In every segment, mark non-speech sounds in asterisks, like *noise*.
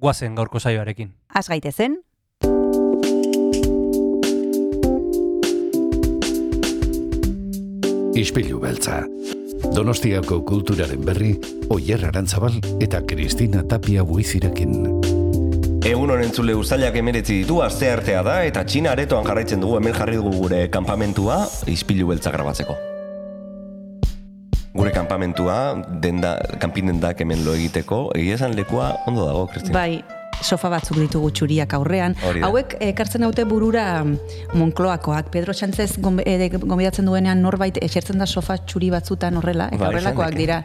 guazen gaurko saioarekin. Az gaitezen, Ispilu beltza. Donostiako kulturaren berri, Oyer Arantzabal eta Kristina Tapia buizirekin. Egun honen zule ustailak emeretzi ditu, aste artea da, eta txina aretoan jarraitzen dugu hemen jarri dugu gure kanpamentua, izpilu beltza grabatzeko. Gure kanpamentua, denda, kanpin dendak hemen lo egiteko, egia esan lekua ondo dago, Kristina. bai, sofa batzuk ditugu txuriak aurrean. Hauek ekartzen haute burura Monkloakoak. Pedro Sánchez gom- eh, duenean norbait esertzen da sofa txuri batzutan horrela, eta Ba, horrelakoak dira.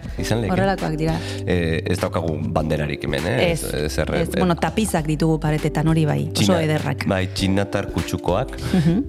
Horrelakoak dira. Eh, ez daukagu banderarik hemen, eh? Ez, ez, erre- ez, bueno, tapizak ditugu paretetan hori bai, oso Txina- ederrak. Bai, txinatar kutsukoak.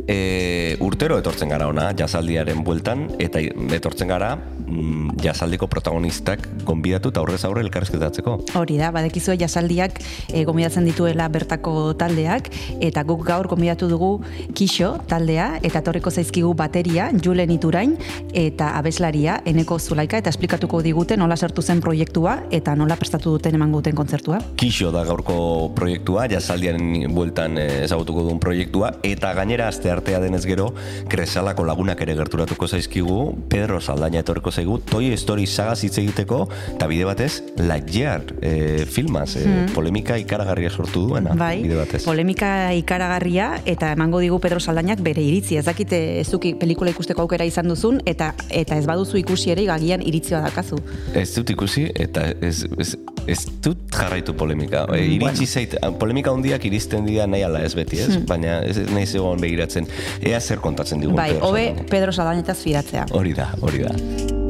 e, urtero etortzen gara ona, jazaldiaren bueltan, eta etortzen gara mm, jazaldiko protagonistak gonbidatu eta aurrez aurre elkarrizketatzeko. Hori da, badekizue jasaldiak e, gomidatzen dituela bertako taldeak, eta guk gaur gomidatu dugu Kixo taldea, eta etorriko zaizkigu bateria, Julen Iturain, eta abeslaria, eneko zulaika, eta esplikatuko digute nola sartu zen proiektua, eta nola prestatu duten eman guten kontzertua. Kixo da gaurko proiektua, jazaldiaren bueltan eh, ezagutuko duen proiektua, eta gainera aste artea denez gero, kresalako lagunak ere gerturatuko zaizkigu, Pedro Saldaña etorriko zaigu, Toy Story sagaz hitz egiteko, eta bide batez, Lightyear eh, filmaz, eh, polemika ikaragarria sortu duena, Bai, bide batez. polemika ikaragarria, eta emango digu Pedro Saldainak bere iritzi. Ez dakite ez duki pelikula ikusteko aukera izan duzun, eta eta ez baduzu ikusi ere, gagian iritzioa dakazu. Ez dut ikusi, eta ez, ez, ez dut jarraitu polemika. E, iritsi zait, polemika handiak iristen dira nahi ala ez beti, ez? Baina ez ez nahi zegoen begiratzen, ea zer kontatzen digun. Bai, hobe. Pedro Saldainetaz fidatzea. Hori da, hori da.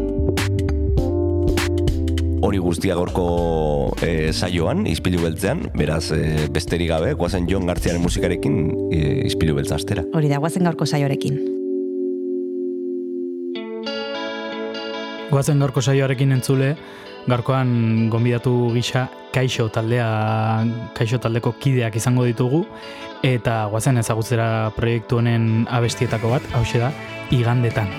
Hori guztia gorko e, saioan, izpilu beltzean, beraz e, besterik gabe, guazen Jon Gartziaren musikarekin e, izpilu beltza astera. Hori da, guazen gaurko saioarekin. Goazen gaurko saioarekin entzule, gaurkoan gonbidatu gisa kaixo taldea, kaixo taldeko kideak izango ditugu, eta goazen ezagutzera proiektu honen abestietako bat, hause da, igandetan.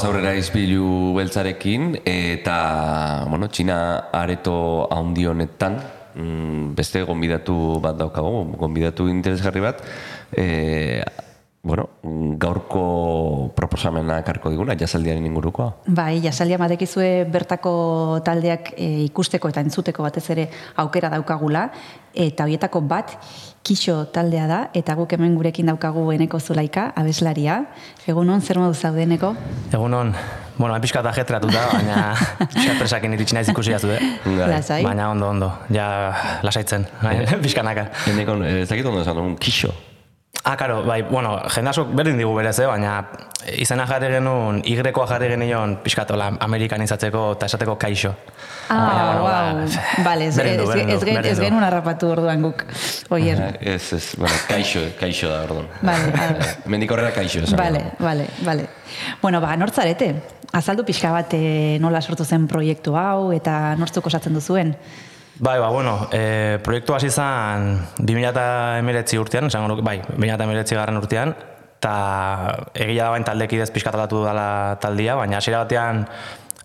Goaz aurrera izpilu beltzarekin, eta, bueno, Txina areto haundi honetan, mm, beste gonbidatu bat daukagu, gonbidatu interesgarri bat, e, proposamena karko diguna, jasaldiaren ingurukoa. Bai, jasaldia madekizue bertako taldeak e, ikusteko eta entzuteko batez ere aukera daukagula, eta hoietako bat, kixo taldea da, eta guk hemen gurekin daukagu eneko zulaika, abeslaria. Egunon, zer modu zaudeneko? Egunon, bueno, pixka eta jetratuta, baina *laughs* pixka presakin iritsi naiz ikusi jatu, eh? Lasai. Baina ondo, ondo, ja lasaitzen, *laughs* pixkanaka. Eneko, ez dakit ondo esan kixo. Ah, karo, bai, bueno, jende asko berdin digu berez, eh? baina izena jarri genuen, igrekoa jarri genion pixkatola amerikanizatzeko eta esateko kaixo. Ah, Baina, bueno, wow. ba, Vale, ez, berdin du, ez, ez, ez genuen harrapatu orduan guk. Oier. Ez, ez, bueno, kaixo, kaixo da, orduan. Vale, vale. *laughs* Mendik horrela kaixo esan. Vale, vale, vale. Bueno, ba, nortzarete? Azaldu pixka bat eh, nola sortu zen proiektu hau eta nortzuk osatzen duzuen? Bai, ba, bueno, e, proiektu hasi zen 2019 urtean, esango nuke, bai, 2019 garren urtean, eta egia da bain taldekidez pixkatalatu dela taldia, baina hasiera batean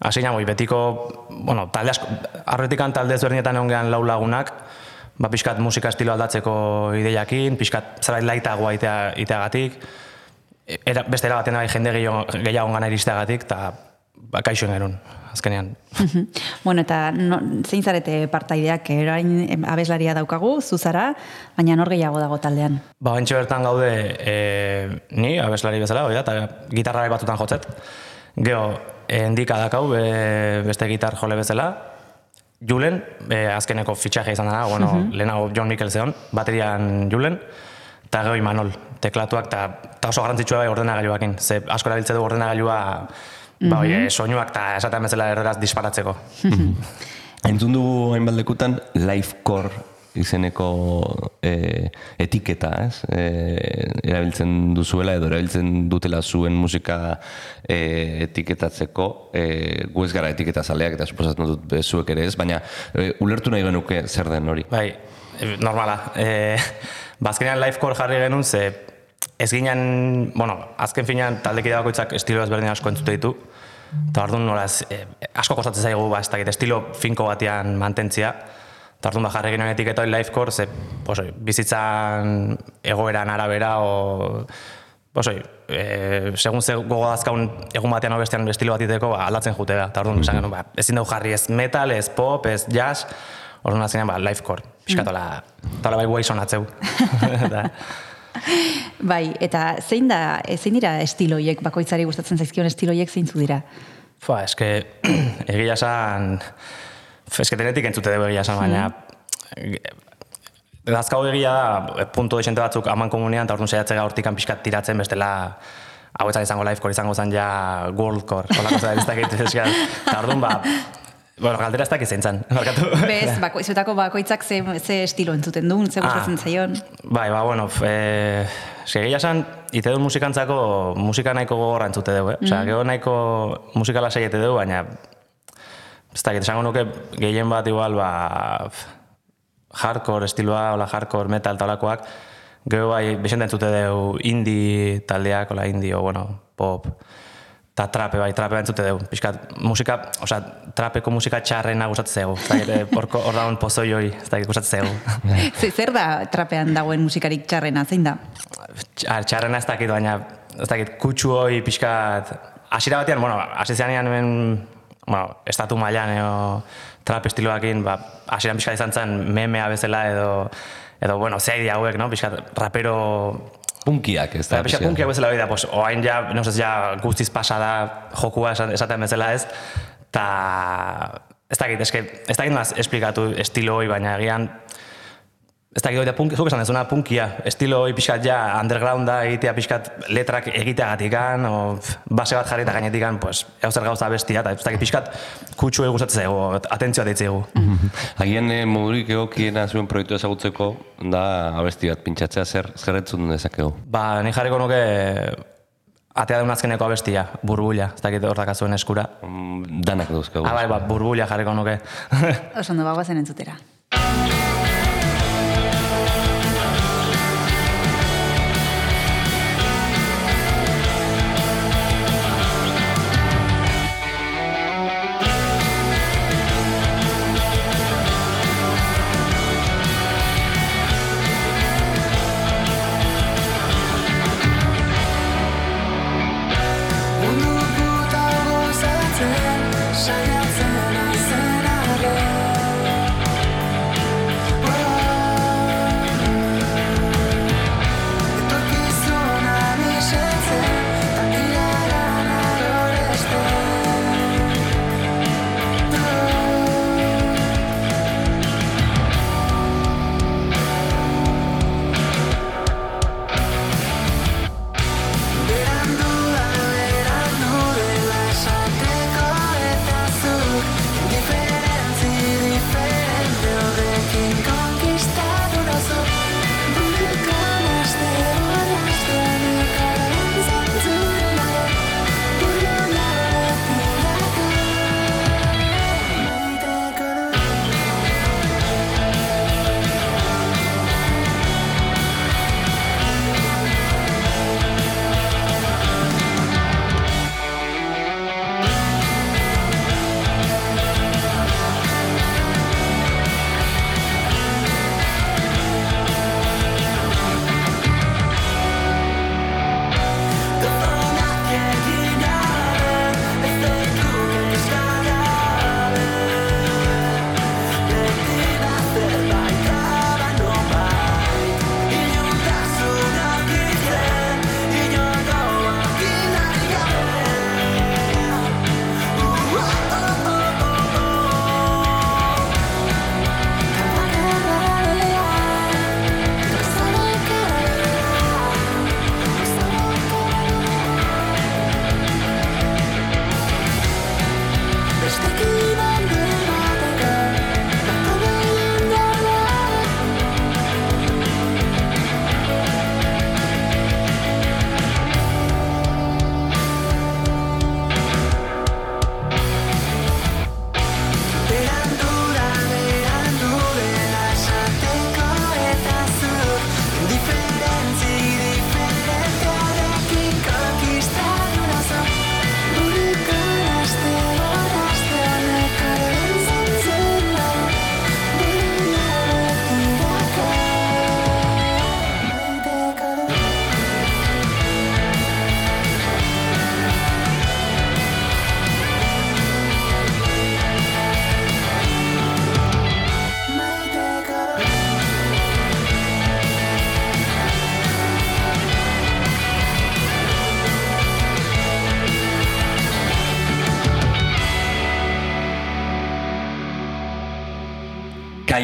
hasi bai, betiko, bueno, talde asko, arretikan talde ezberdinetan egon gehan lau lagunak, ba, pixkat musika estilo aldatzeko ideiakin, pixkat zerbait laitagoa itea, iteagatik, era, beste era batean bai jende gehiago, gehiago gana iristeagatik, eta ba, kaixo genuen, azkenean. bueno, eta no, zein zarete partaideak, erain em, abeslaria daukagu, zuzara, baina nor gehiago dago taldean. Ba, bentsi bertan gaude e, ni, abeslari bezala, oida, eta gitarra bai batutan jotzet. Geo, e, endika dakau, be, beste gitar jole bezala. Julen, e, azkeneko fitxaje izan dena, bueno, lehenago John Mikel zeon, baterian Julen, eta gero Imanol, teklatuak, eta oso garrantzitsua bai ordenagailuakin, ze asko erabiltze du ordenagailua, ba, oie, soinuak eta esaten bezala erderaz disparatzeko. *laughs* Entzun dugu hainbat lekutan lifecore izeneko e, etiketa, ez? E, erabiltzen duzuela edo erabiltzen dutela zuen musika e, etiketatzeko, e, gu ez gara etiketa zaleak eta suposatzen dut zuek ere ez, baina e, ulertu nahi genuke zer den hori. Bai, e, normala. E, *laughs* bazkenean lifecore jarri genuen, ze ez ginen, bueno, azken finean taldekide bakoitzak estilo ezberdin asko entzute ditu. Eta orduan nola ez, e, asko kostatzen zaigu, ba, ez dakit, estilo finko batean mantentzia. Eta orduan ba, jarri genuen etiketa hori lifecore, ze, posoi, bizitzan egoeran arabera, o, posoi, e, segun ze gogo dazkaun egun batean hau bestean estilo bat iteko, ba, aldatzen jute da. Eta orduan, esan genuen, ba, ezin dugu jarri ez metal, ez pop, ez jazz, orduan azkenean, ba, lifecore. Piskatola, eta bai guai sonatzeu. *laughs* *laughs* Bai, eta zein da, eh, zein dira estiloiek, bakoitzari gustatzen zaizkion estiloiek zeintzu dira? Fua, eske, *clears throat* egia esan, eske denetik entzute dugu egia esan, baina Dazkau egia da, punto desente batzuk aman komunean, eta orduan saiatzega hortikan pixkat tiratzen, bestela hau izango lifecore, izango zen ja worldcore, kolako *laughs* zera ez dakit, eta orduan ba, bueno, galdera ez dakit zein zen, *laughs* markatu. Bez, bako, zuetako bakoitzak ze, ze estilo entzuten duen, ze gustatzen zaion. Bai, ba, bueno, f- e, eske egia esan, ite du musikantzako musika nahiko gogorra entzute dugu, eh? Osea, gero nahiko musika lasai ete dugu, baina ez dakit, esango nuke gehien bat igual, ba, hardcore estiloa, hola hardcore metal talakoak, gero bai, bexente entzute dugu indie taldeak, hola indie, o bueno, pop, eta trape, bai, trape entzute dugu. Piskat, musika, osea, trapeko musika txarrena gustatzen eh, *laughs* horko hor dagoen pozoi hori, ez dakit gustatzen *laughs* zaigu. Ze, zer da trapean dagoen musikarik txarrena, zein da? Txar, txarrena ez dakit, baina ez dakit, kutsu hoi pixkat... Hasiera batean, bueno, hasi zeanean hemen, bueno, estatu mailan edo trap estiloakin, ba, hasieran pixkat izan zen memea bezala edo, edo bueno, zehaidi hauek, no? Pixkat rapero Punkiak, ez da. Pixka punkiak bezala hori da, pues, oain ja, no sé, ja guztiz pasa da jokua esaten bezala ez, eta ez dakit, eske, ez dakit naz esplikatu estilo hori, baina egian, ez dakit hori da punk, zuk esan dezuna punkia, estilo hori pixkat ja undergrounda egitea pixkat letrak egiteagatikan, o base bat jarrita gainetikan, pues, eusar gauza bestia, eta ez dakit pixkat kutsu egu zaigu, atentzioa deitzegu. *laughs* Agian eh, modurik egokiena zuen proiektu ezagutzeko da abesti bat pintxatzea zer zer entzun dezakegu. Ba, ni jarriko nuke atea deun azkeneko abestia, burbulia, ez dakit hor dakazuen eskura. Mm, Danak dauzkagu. Ah, bai, ba, burbulia jarriko nuke. Oso ondo bagoazen entzutera. *laughs*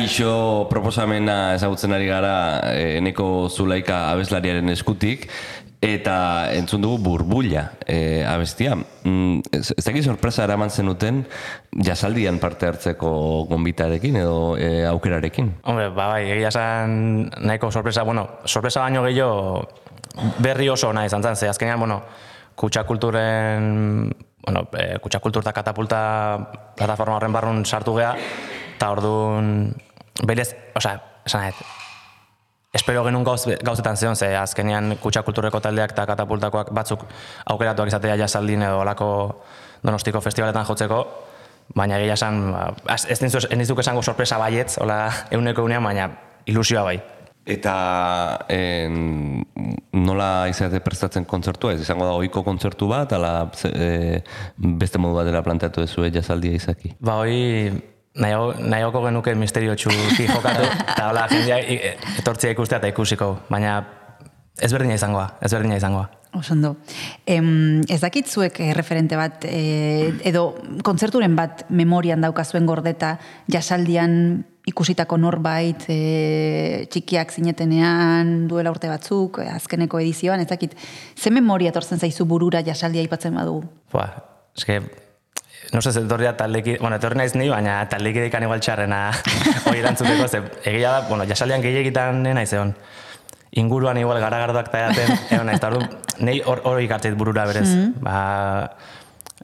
Kaixo proposamena ezagutzen ari gara eh, eneko zulaika abeslariaren eskutik eta entzun dugu burbulla eh, abestia. Mm, ez, dakit sorpresa eraman zenuten jasaldian parte hartzeko gonbitarekin edo eh, aukerarekin. Hombre, ba, bai, egia esan nahiko sorpresa, bueno, sorpresa baino gehiago berri oso nahi izan zen, ze azkenean, bueno, kutsa kulturen, bueno, e, kutsa kultur eta katapulta plataforma horren barrun sartu gea, eta orduan, berez, osea, esan nahi, espero genuen gauz, gauzetan zeon, ze azkenean kutsa kulturreko taldeak eta katapultakoak batzuk aukeratuak izatea jasaldin edo olako donostiko festivaletan jotzeko, baina egia esan, ba, ez, ez nizu- ez nizuk esango sorpresa baietz, hola, euneko eunean, baina ilusioa bai. Eta en, nola izate prestatzen kontzertua? Ez izango da ohiko kontzertu bat, ala e, beste modu batera planteatu duzu jasaldia izaki? Ba, hoi, nahiago, nahiagoko genuke misterio txuki jokatu, eta hola, jendea e- etortzia ikustea eta ikusiko, baina ezberdina izangoa, ezberdina izangoa. Osondo. Em, ez dakit zuek eh, referente bat, eh, edo kontzerturen bat memorian daukazuen gordeta, jasaldian ikusitako norbait, eh, txikiak zinetenean, duela urte batzuk, azkeneko edizioan, ez dakit, ze memoria etortzen zaizu burura jasaldia aipatzen badugu? Ba, eske, no sé, etorria taldeki, bueno, etorri naiz ni, baina taldeki dekan igual txarrena *laughs* hori erantzuteko, ze egia da, bueno, jasaldian gehiegitan naiz egon. Inguruan igual garagardoak eta edaten, *laughs* egon naiz, eta orduan, nahi hor hori ikartzeit burura berez. Ba,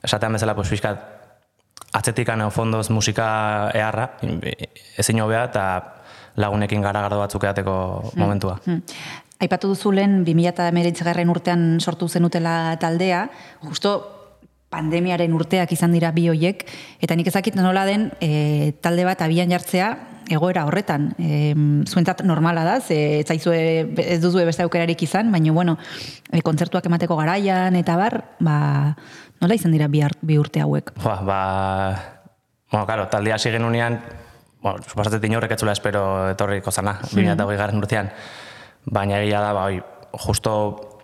esatean bezala, pues, pixkat, atzetikan edo fondoz musika eharra, ezin hobea, eta lagunekin garagardo batzuk edateko momentua. Hmm. Aipatu duzu lehen 2019 garren urtean sortu zenutela taldea, justo pandemiaren urteak izan dira bi hoiek, eta nik ezakit nola den e, talde bat abian jartzea egoera horretan. E, zuentzat normala da, ze ez zaizue, ez duzue beste aukerarik izan, baina bueno, e, kontzertuak emateko garaian eta bar, ba, nola izan dira bi, bi urte hauek? Ba, ba, bueno, claro, taldea hasi genunean, bueno, supasatzen inorrek etzula espero etorriko zana, 2008 garren urtean. Baina egia da, ba, oi, justo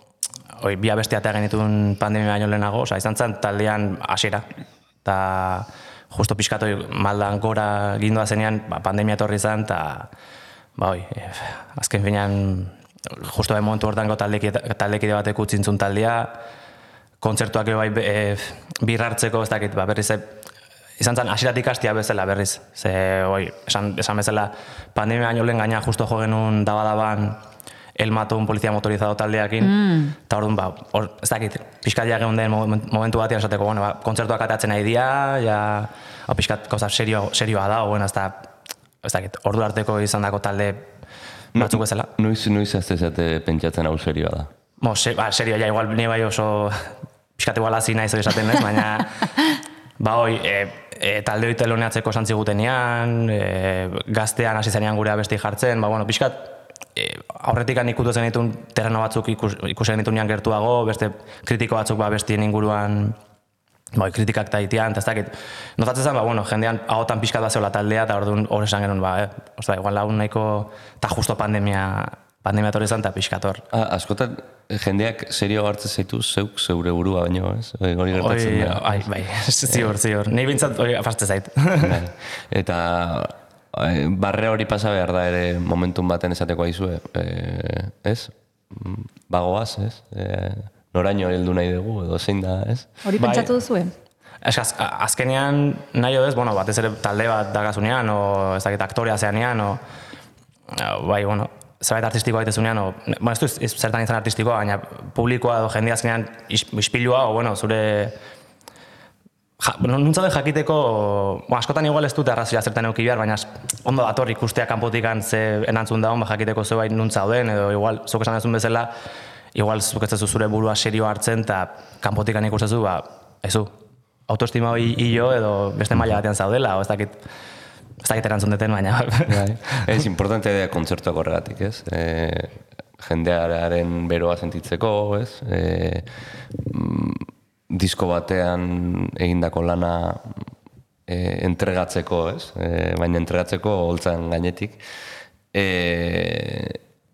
oi, bi abestia eta genituen pandemia baino lehenago, oza, izan zen taldean hasiera. Eta justo pixkatu maldan gora gindoa zenean, ba, pandemia etorri zen, eta ba, oi, eh, azken finean, justo bai momentu hortango taldekide, taldekide batek utzintzun taldea, kontzertuak bai e, bir hartzeko ez dakit, ba, berriz e, izan zen hasiratik hastia bezala berriz. Ze, oi, esan, esan bezala, pandemia baino lehen gaina justo jo genuen daba-daban elmatu un polizia motorizado taldeakin, eta orduan, ba, hor, ez dakit, pixkat ja geun den moment- momentu batean esateko, bueno, ba, kontzertuak atatzen nahi dira, ja, hau pixkat gauza serio, serioa da, bueno, ez da, ez dakit, ordu arteko izan dako talde batzuk bezala. Noiz, noiz ez ezate pentsatzen hau serioa da. Bo, se, ba, serio, ja, igual ni bai oso *laughs* pixkat igual hasi naiz hori esaten naiz, baina ba hoi, e, e, talde hori teloneatzeko esan zigutenean, e, gaztean hasi zenean gure abesti jartzen, ba, bueno, pixkat e, aurretik ikutu zen ditun terreno batzuk ikus, ikusi genitunean gertuago, beste kritiko batzuk ba, bestien inguruan bai, kritikak eta itian, eta ez dakit. Notatzen zen, ba, bueno, jendean ahotan pixkat bat zeola taldea, eta orduan hor esan genuen, ba, eh, osta, igual lagun nahiko, eta justo pandemia, pandemia etorri zen, eta pixkat hor. Ah, askotan jendeak serio hartzen zaitu zeuk zeure burua baino, ez? Hori gertatzen da. ai, bai, *laughs* ziur, ziur. Nei bintzat hori afazte zait. Bai. *laughs* Eta eh, barre hori pasa behar da ere momentun baten esateko aizue, eh, ez? Mm, Bagoaz, ez? Eh, noraino heldu nahi dugu, edo zein da, ez? Hori Bai. pentsatu duzue? Ez, az, azkenean nahi ez, bueno, batez ere talde bat dagazunean, o ez dakit aktorea zeanean, o, bai, bueno, zerbait artistikoa egitezunean, o, bueno, ez du zertan izan artistikoa, baina publikoa edo jende azkenean is- ispilua, o, bueno, zure Ja, bueno, nuntzade jakiteko, bueno, askotan igual ez dute arrazoia zertan euki behar, baina ondo dator ikustea kanpotikan ze erantzun da ba, jakiteko zebait nuntza dauden, edo igual, zuk esan dezun bezala, igual zuk ez zure burua serio hartzen, eta kanpotikan ikustezu, ba, ezu, autoestima hori hilo edo beste maila batean zaudela, o ez dakit, ez dakit erantzun deten, baina... *laughs* Ez importante da kontzertuak horregatik, ez? E, jendearen beroa sentitzeko, ez? E, mm, disko batean egindako lana e, entregatzeko, ez? E, baina entregatzeko holtzan gainetik. E,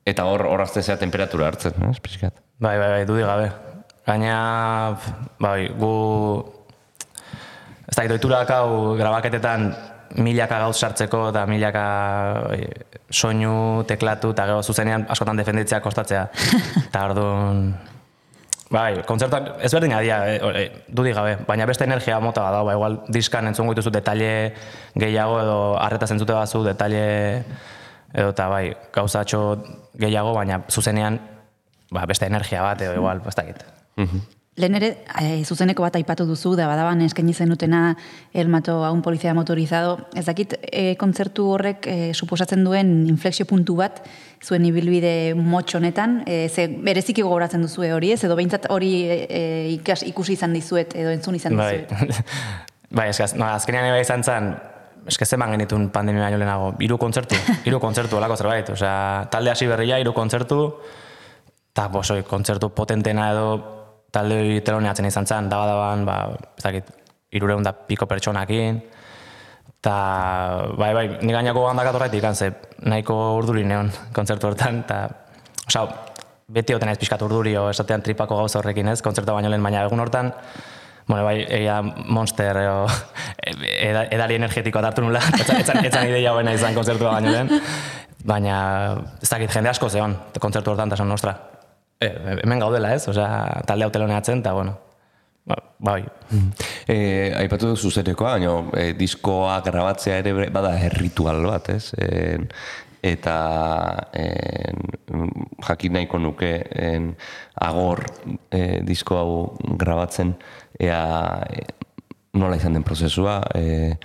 eta hor hor azten zea temperatura hartzen, ez? Pixkat. Bai, bai, bai, dudik gabe. Gaina, bai, gu... Ez da, doitura hau grabaketetan milaka gauz sartzeko eta milaka bai, soinu, teklatu eta gero zuzenean askotan defenditzea kostatzea. *laughs* Eta orduan... Bai, kontzertuak ezberdina dira, e, e, dudik gabe, baina beste energia mota bat da, ba, igual diskan entzungo dituzu detalle gehiago edo arreta zentzute bazu detalle edo eta bai, gauzatxo gehiago, baina zuzenean ba, beste energia bat edo igual, ez dakit. Lehen ere, eh, zuzeneko bat aipatu duzu, da badaban eskaini zenutena el mato a un polizia motorizado. Ez dakit, eh, kontzertu horrek eh, suposatzen duen inflexio puntu bat, zuen ibilbide motx honetan, eh, ze bereziki gogoratzen duzue hori ez, edo behintzat hori eh, ikas, ikusi izan dizuet, edo entzun izan Bai, dizuet. *laughs* bai eskaz, no, azkenean eba izan zen, eske zeman genitun pandemia baino lehenago, hiru kontzertu, *laughs* hiru kontzertu olako zerbait, osea, talde hasi berria, hiru kontzertu, eta bosoi, kontzertu potentena edo talde hori teloneatzen izan zen, daba ba, ez dakit, irureun da piko pertsonakin, eta, bai, bai, ni gainako handak atorraitik, ze nahiko urduri neon kontzertu hortan, eta, osea, beti oten ez pixkat urduri, o esatean tripako gauza horrekin ez, kontzertu baino lehen, baina egun hortan, Bueno, bai, egia monster, o, *laughs* eda, edari energetikoa hartu nula, *laughs* etzan, etzan, ideia buena izan kontzertua baino lehen. Baina, ez dakit, jende asko zeon, kontzertu hortan, eta esan, ostra, e, hemen gaudela ez, osea, talde hau teloneatzen, eta bueno, ba, bai. E, aipatu duzu zuzenekoa, baina e, diskoa grabatzea ere bada erritual bat, ez? E, eta en, jakin nahiko nuke en, agor e, disko hau grabatzen ea e, nola izan den prozesua e,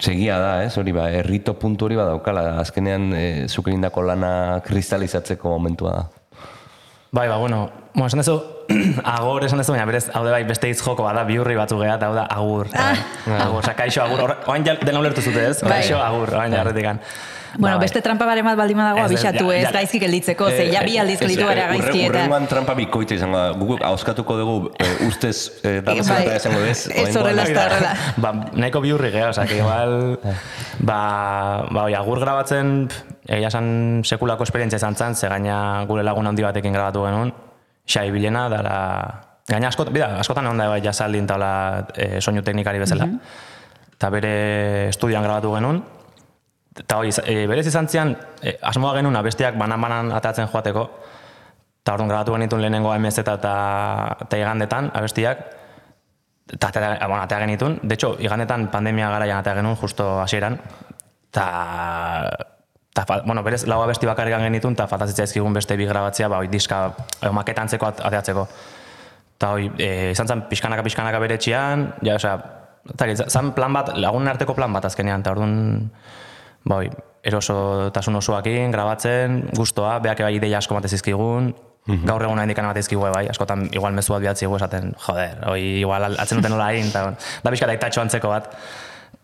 segia da, ez? Hori ba, errito puntu hori badaukala, azkenean e, zuk lana kristalizatzeko momentua da. Bai, ba, bueno, bueno, esan dezu, *clears throat* agor esan dezu, baina berez, hau da bai, beste hitz joko bada, bihurri batzu geha, eta hau da, agur. bai. Agur, oza, kaixo, agur, oain ja, dena ulertu zute ez? Bai. Kaixo, agur, oain jarretikan. Bueno, beste trampa bare bat baldin badago Ez, ez, ez, gaizki gelditzeko, ze ja bi aldiz gelditu gara gaizki eta... Urrengoan trampa bikoitza izango da. Guk hauskatuko dugu e, ustez e, dala Bai. zerta izango bez. Ez horrela, ez da horrela. ba, nahiko bihurri geha, osea, que igual, *laughs* ba, ba, oi, agur grabatzen, pff, egia esan sekulako esperientzia izan zen, ze gaina gure lagun handi batekin grabatu genuen, xai bilena, dara, gaina askot, bida, askotan egon da bai jasaldin taula e, soinu teknikari bezala, eta bere estudioan grabatu genuen, eta hoi, e, berez izan zian, e, asmoa genuen abestiak banan-banan atatzen joateko, eta orduan grabatu genituen lehenengo AMZ eta, eta igandetan abestiak, eta atea, bueno, atea genitun. De hecho, igandetan pandemia garaian atea genuen, justo hasieran. Ta, ta, bueno, berez, lau abesti bakarrikan genitun, eta faltazitzea ezkigun beste bi grabatzea, ba, oi, diska, eh, maketantzeko at- ateatzeko. Eta hoi, e, izan zen pixkanaka pixkanaka bere etxean, ja, osea, eta zan plan bat, lagunen arteko plan bat azkenean, eta orduan, ba, oi, erosotasun osoakin, grabatzen, gustoa, beak bai ideia asko matez izkigun, gaur egun handik bat izkigu bai, askotan igual mezu bat bihatzi esaten, joder, hoi igual al- atzen duten nola egin, eta da aitatxo antzeko bat,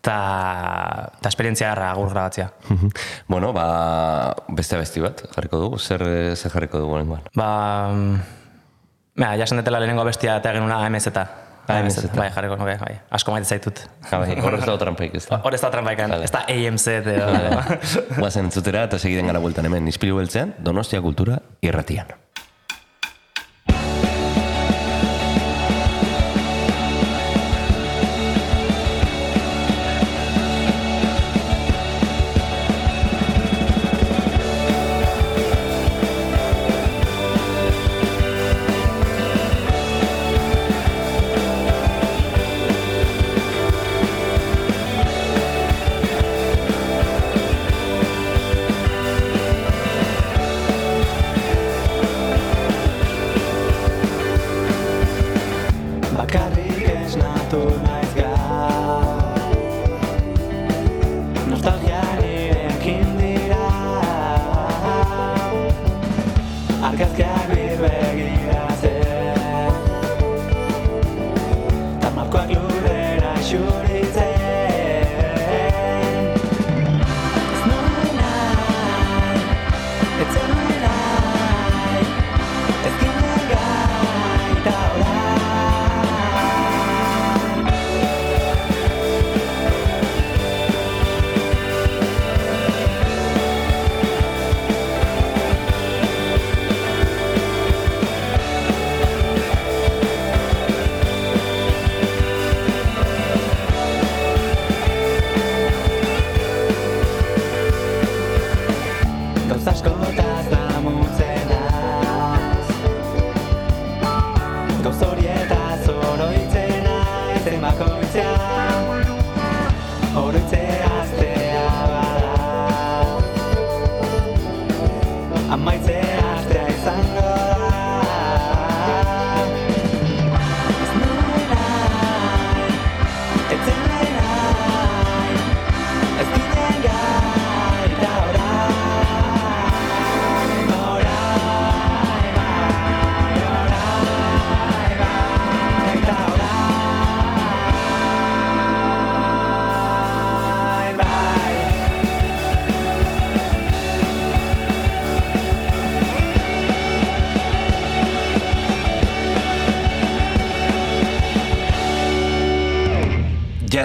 eta ta esperientzia garra agur grabatzea. bueno, ba, beste abesti bat jarriko dugu. Zer, zer jarriko dugu lenguan? Ba, mm, Mea, jasen detela lehenengo bestia eta genuna AMZ eta. AMZ. Bai, jarriko nuke, bai. Asko maite zaitut. Bai, Hor ez dago trampaik, ez da? Hor ez da trampaikan, Vale. ez da AMZ. Guazen entzutera eta segiden gara bueltan hemen. Ispilu beltzean, Donostia Kultura irratian.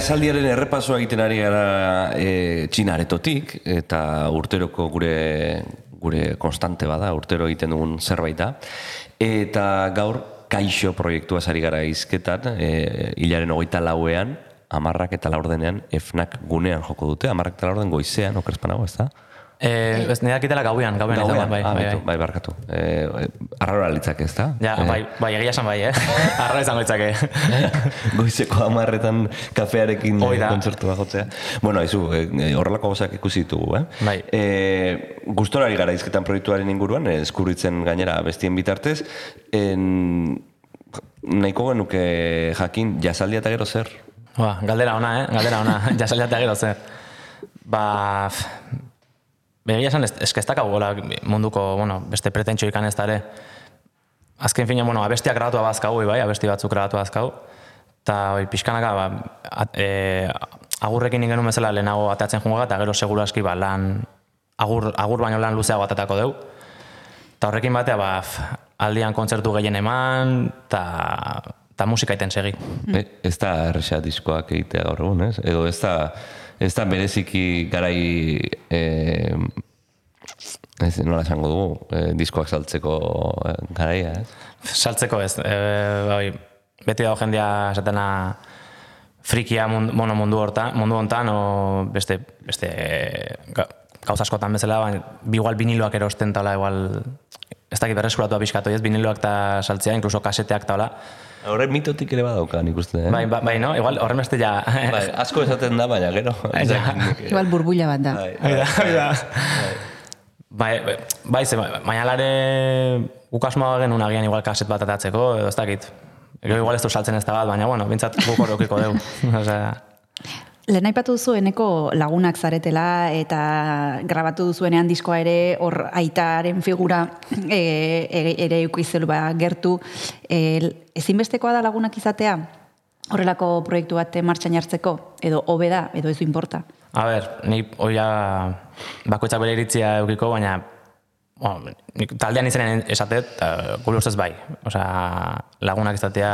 Jasaldiaren errepasoa egiten ari gara e, txinaretotik, eta urteroko gure gure konstante bada, urtero egiten dugun zerbait da. Eta gaur kaixo proiektua sari gara izketan, e, hilaren hogeita lauean, amarrak eta laurdenean, efnak gunean joko dute, amarrak eta laurden goizean, okrezpanago, ez da? Eh, ez nire dakitela gauean, gauean, Gauean, bai, ah, bai, bai. bai, barkatu. Eh, arraro litzak ez da? Ja, Eh, bai, bai, egia esan bai, eh? *laughs* Arra izango ditzake. *laughs* Goizeko amarretan kafearekin da. kontzertua jotzea. Bueno, haizu, eh, horrelako gozak ikusi ditugu, eh? Bai. Eh, gustorari gara izketan proiektuaren inguruan, eh, eskurritzen gainera bestien bitartez, en, nahiko genuke jakin jasaldia eta gero zer? Ba, galdera ona, eh? Galdera ona. *laughs* Jasalia eta gero zer. Ba, begia esan, ez, ez munduko, bueno, beste pretentxo ikan ez da ere. Azken fina, bueno, abestiak grabatu abazkau, bai, abesti batzuk grabatu abazkau. Eta, oi, pixkanaka, ba, at, e, agurrekin ingenu bezala lehenago atatzen jungo eta gero seguru aski, ba, lan, agur, agur baino lan luzeago atatako deu. Eta horrekin batea, ba, f- aldian kontzertu gehien eman, eta eta musika iten segi. E, ez da erresa diskoak egitea gaur egun, ez? Edo ez da, ez da bereziki garai eh, ez, nola esango dugu, eh, diskoak saltzeko eh, garaia, ez? Saltzeko ez, e, bai, beti dago jendea esatena frikia mundu, bueno, mundu hortan, mundu hontan o beste beste ga, gauza askotan bezala, baina bi igual viniloak erosten tala igual ez dakit berreskuratua pixkatu, ez viniloak eta saltzea, inkluso kaseteak eta hola. Horren mitotik ere badauka, nik uste, eh? Bai, ba- bai, no? Igual horren beste ja... Bai, asko esaten da, baina gero. eh. Igual burbuila bat da. Bai, da. Bai, bai, bai, ze, baina lare guk asmoa genuen agian igual kaset bat atatzeko, edo ez dakit. Gero igual ez du saltzen ez da bat, baina bueno, bintzat guk hor eukiko deu. *laughs* Osea, Lehen aipatu duzu eneko lagunak zaretela eta grabatu duzuenean diskoa ere hor aitaren figura e, e, ere eukizelu ba, gertu. E, ezinbestekoa da lagunak izatea horrelako proiektu bat martxan jartzeko edo hobe da edo ez du inporta. a ber, ni oia bakoitzak bere iritzia eukiko, baina bueno, taldean izanen esatet, uh, gure ustez bai. Osea, lagunak izatea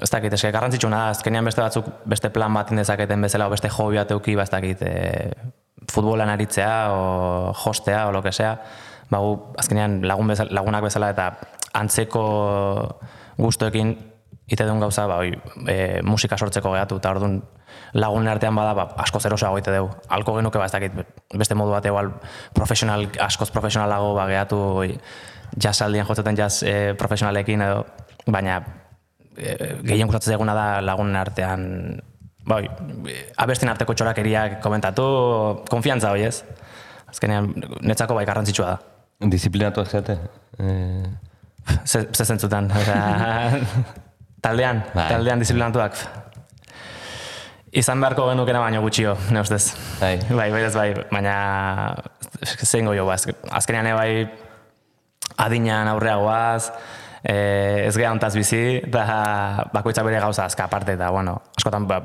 ez dakit, eske garrantzitsuna da, azkenean beste batzuk beste plan bat indezaketen bezala, o beste hobi bat euki, ba, ez dakit, e, futbolan aritzea, o hostea, o lo que sea, ba, gu, azkenean lagun bezala, lagunak bezala eta antzeko gustoekin ite duen gauza, ba, oi, e, musika sortzeko gehatu, eta orduan lagunen artean bada, ba, asko zerosa goite dugu. Alko genuke, ba, ez dakit, beste modu bat igual profesional, askoz profesionalago, ba, gehatu, oi, jazzaldian jotzeten jazz e, profesionalekin edo, baina e, gehien gustatzen zaiguna da lagunen artean bai, abesten arteko txorakeriak komentatu, konfiantza hoi ez. Azkenean, netzako bai garrantzitsua da. Disiplinatuak zate. Eh, *laughs* Ze, ze zentzutan, *laughs* taldean, Bai. taldean disiplinatuak. Izan beharko genukena baino gutxio, ne ustez. Bai. Bai, bai, ez bai, baina zein goio, ba, azke- azkenean bai adinean aurreagoaz, eh, ez geha ontaz bizi, da bakoitza bere gauza azka aparte, eta bueno, askotan, ba,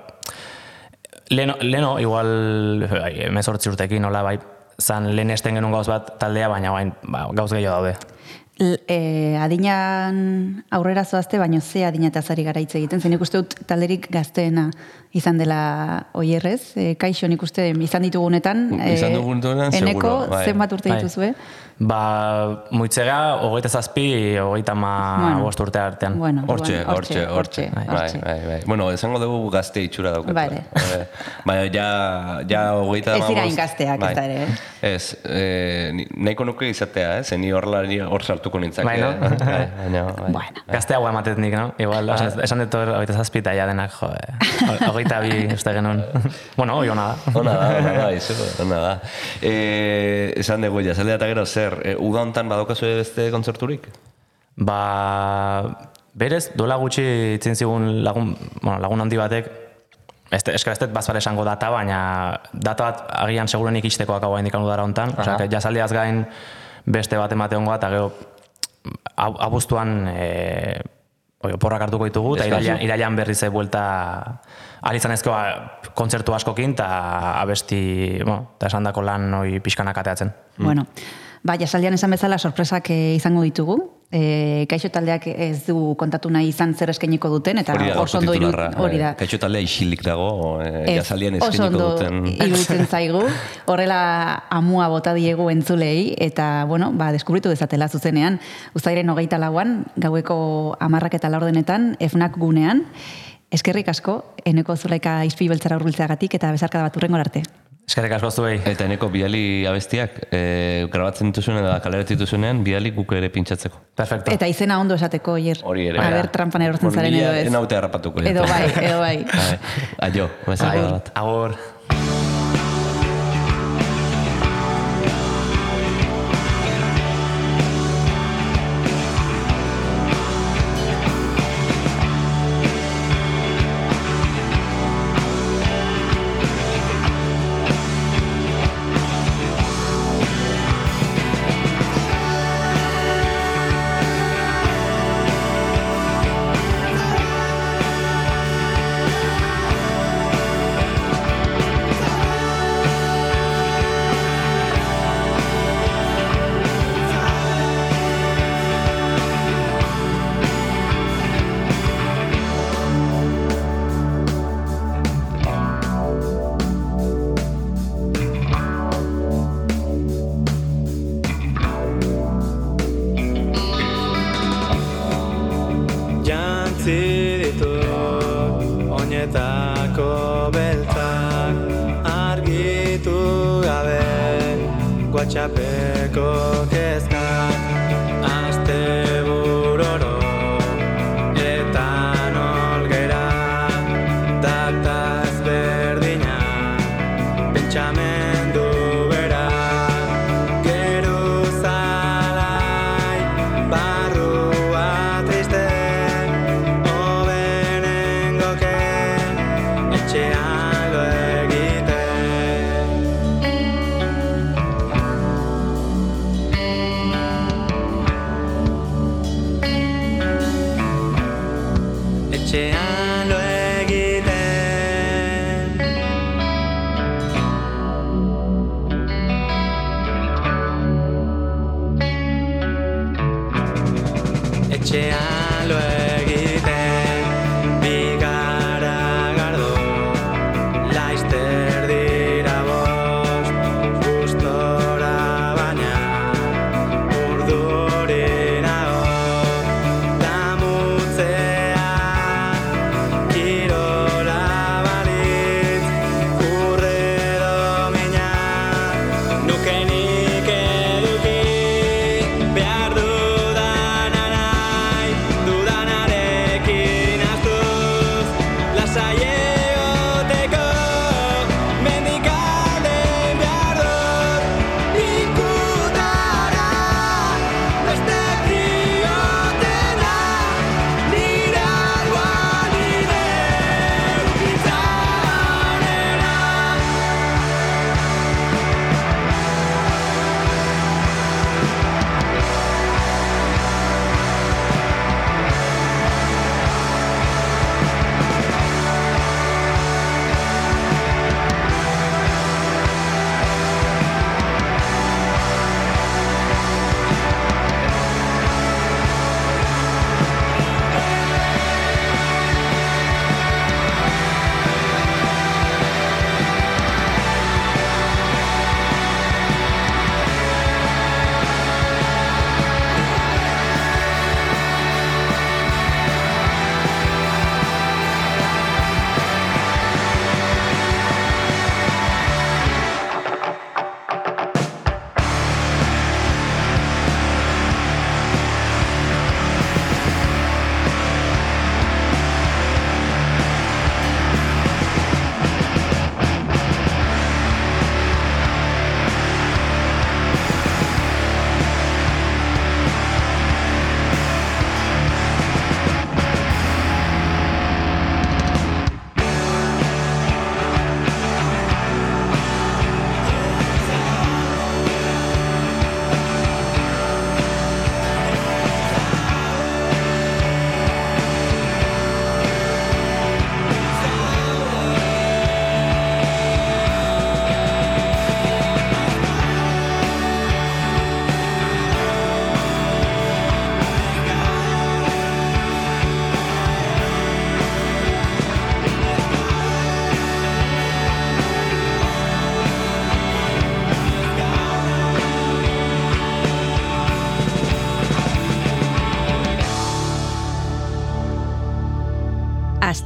leno, leno igual, bai, emezortzi urtekin, nola, bai, zan lehen esten genuen gauz bat taldea, baina bain, ba, gauz gehiago daude. E, adinan aurrera zoazte, baino ze adinataz ari gara hitz egiten. Zen ikuste dut talderik gazteena izan dela oierrez. E, kaixo nik uste izan ditugunetan. Izan dugunetan, eneko, seguro, bai. zenbat urte Bai. Ba, muitzega, hogeita zazpi, hogeita ma Bueno. urte artean. Bueno, Hortxe, hortxe, hortxe. Bai, hortxe. bai, bai. Bueno, esango dugu gazte itxura daukat. Vale. Baina ja, ja hogeita Ez dira hamabost- ingazteak, ez da ere, eh? Ez, eh, ni- nahiko nuke izatea, eh? Zen ni hor, lari- hor sartuko nintzake. Bai, no? eh? *laughs* Bai, baina, bai. Bueno. Gaztea hua ematet nik, no? Igual, Ah. esan, esan dut hor, hogeita zazpi eta ja denak, jo, hogeita bi uste genuen. bueno, hoi hona da. Ona da, ona da, izu, ona da. Eh, esan dugu, jazaldea eta gero zer, eh, uda hontan badaukazu beste kontzerturik? Ba, berez, duela gutxi itzin zigun lagun, bueno, lagun handi batek, ez eska ez bazpare esango data, baina data bat agian segurenik ikisteko akau hain dara hontan. Osea, que jasaldiaz gain beste bat emate hongoa, eta gero ab- abuztuan e, oi, oporrak hartuko ditugu, eta irailan, irailan berriz ze buelta alizan ezkoa kontzertu askokin, eta abesti, bueno, eta esan dako lan hoi pixkanak ateatzen. Bueno, ba, jasaldian esan bezala sorpresak eh, izango ditugu, E, kaixo taldeak ez du kontatu nahi izan zer eskainiko duten, eta oso ondo iru- hori da. Eh, Kaixo taldea isilik dago, oso eskeniko ondo duten. iruditzen *laughs* zaigu. Horrela amua bota diegu entzulei eta bueno, ba deskubritu dezatela zuzenean. Uztairen hogeita lauan, gaueko amarrak eta laurdenetan, efnak gunean. Eskerrik asko, eneko zulaika izpi beltzara urbiltzeagatik eta bezarkada bat urrengo arte. Eskerrik asko zuei. Eta eneko biali abestiak, e, grabatzen dituzunean eta kaleratzen dituzunean, biali guk ere pintsatzeko. Perfecto. Eta izena ondo esateko oier. Hori ere. A ber, trampan erortzen zaren edo ez. Enaute harrapatuko. ja. Edo bai, edo bai. *laughs* Bai, Aio, bezala Agur. bat. Agur.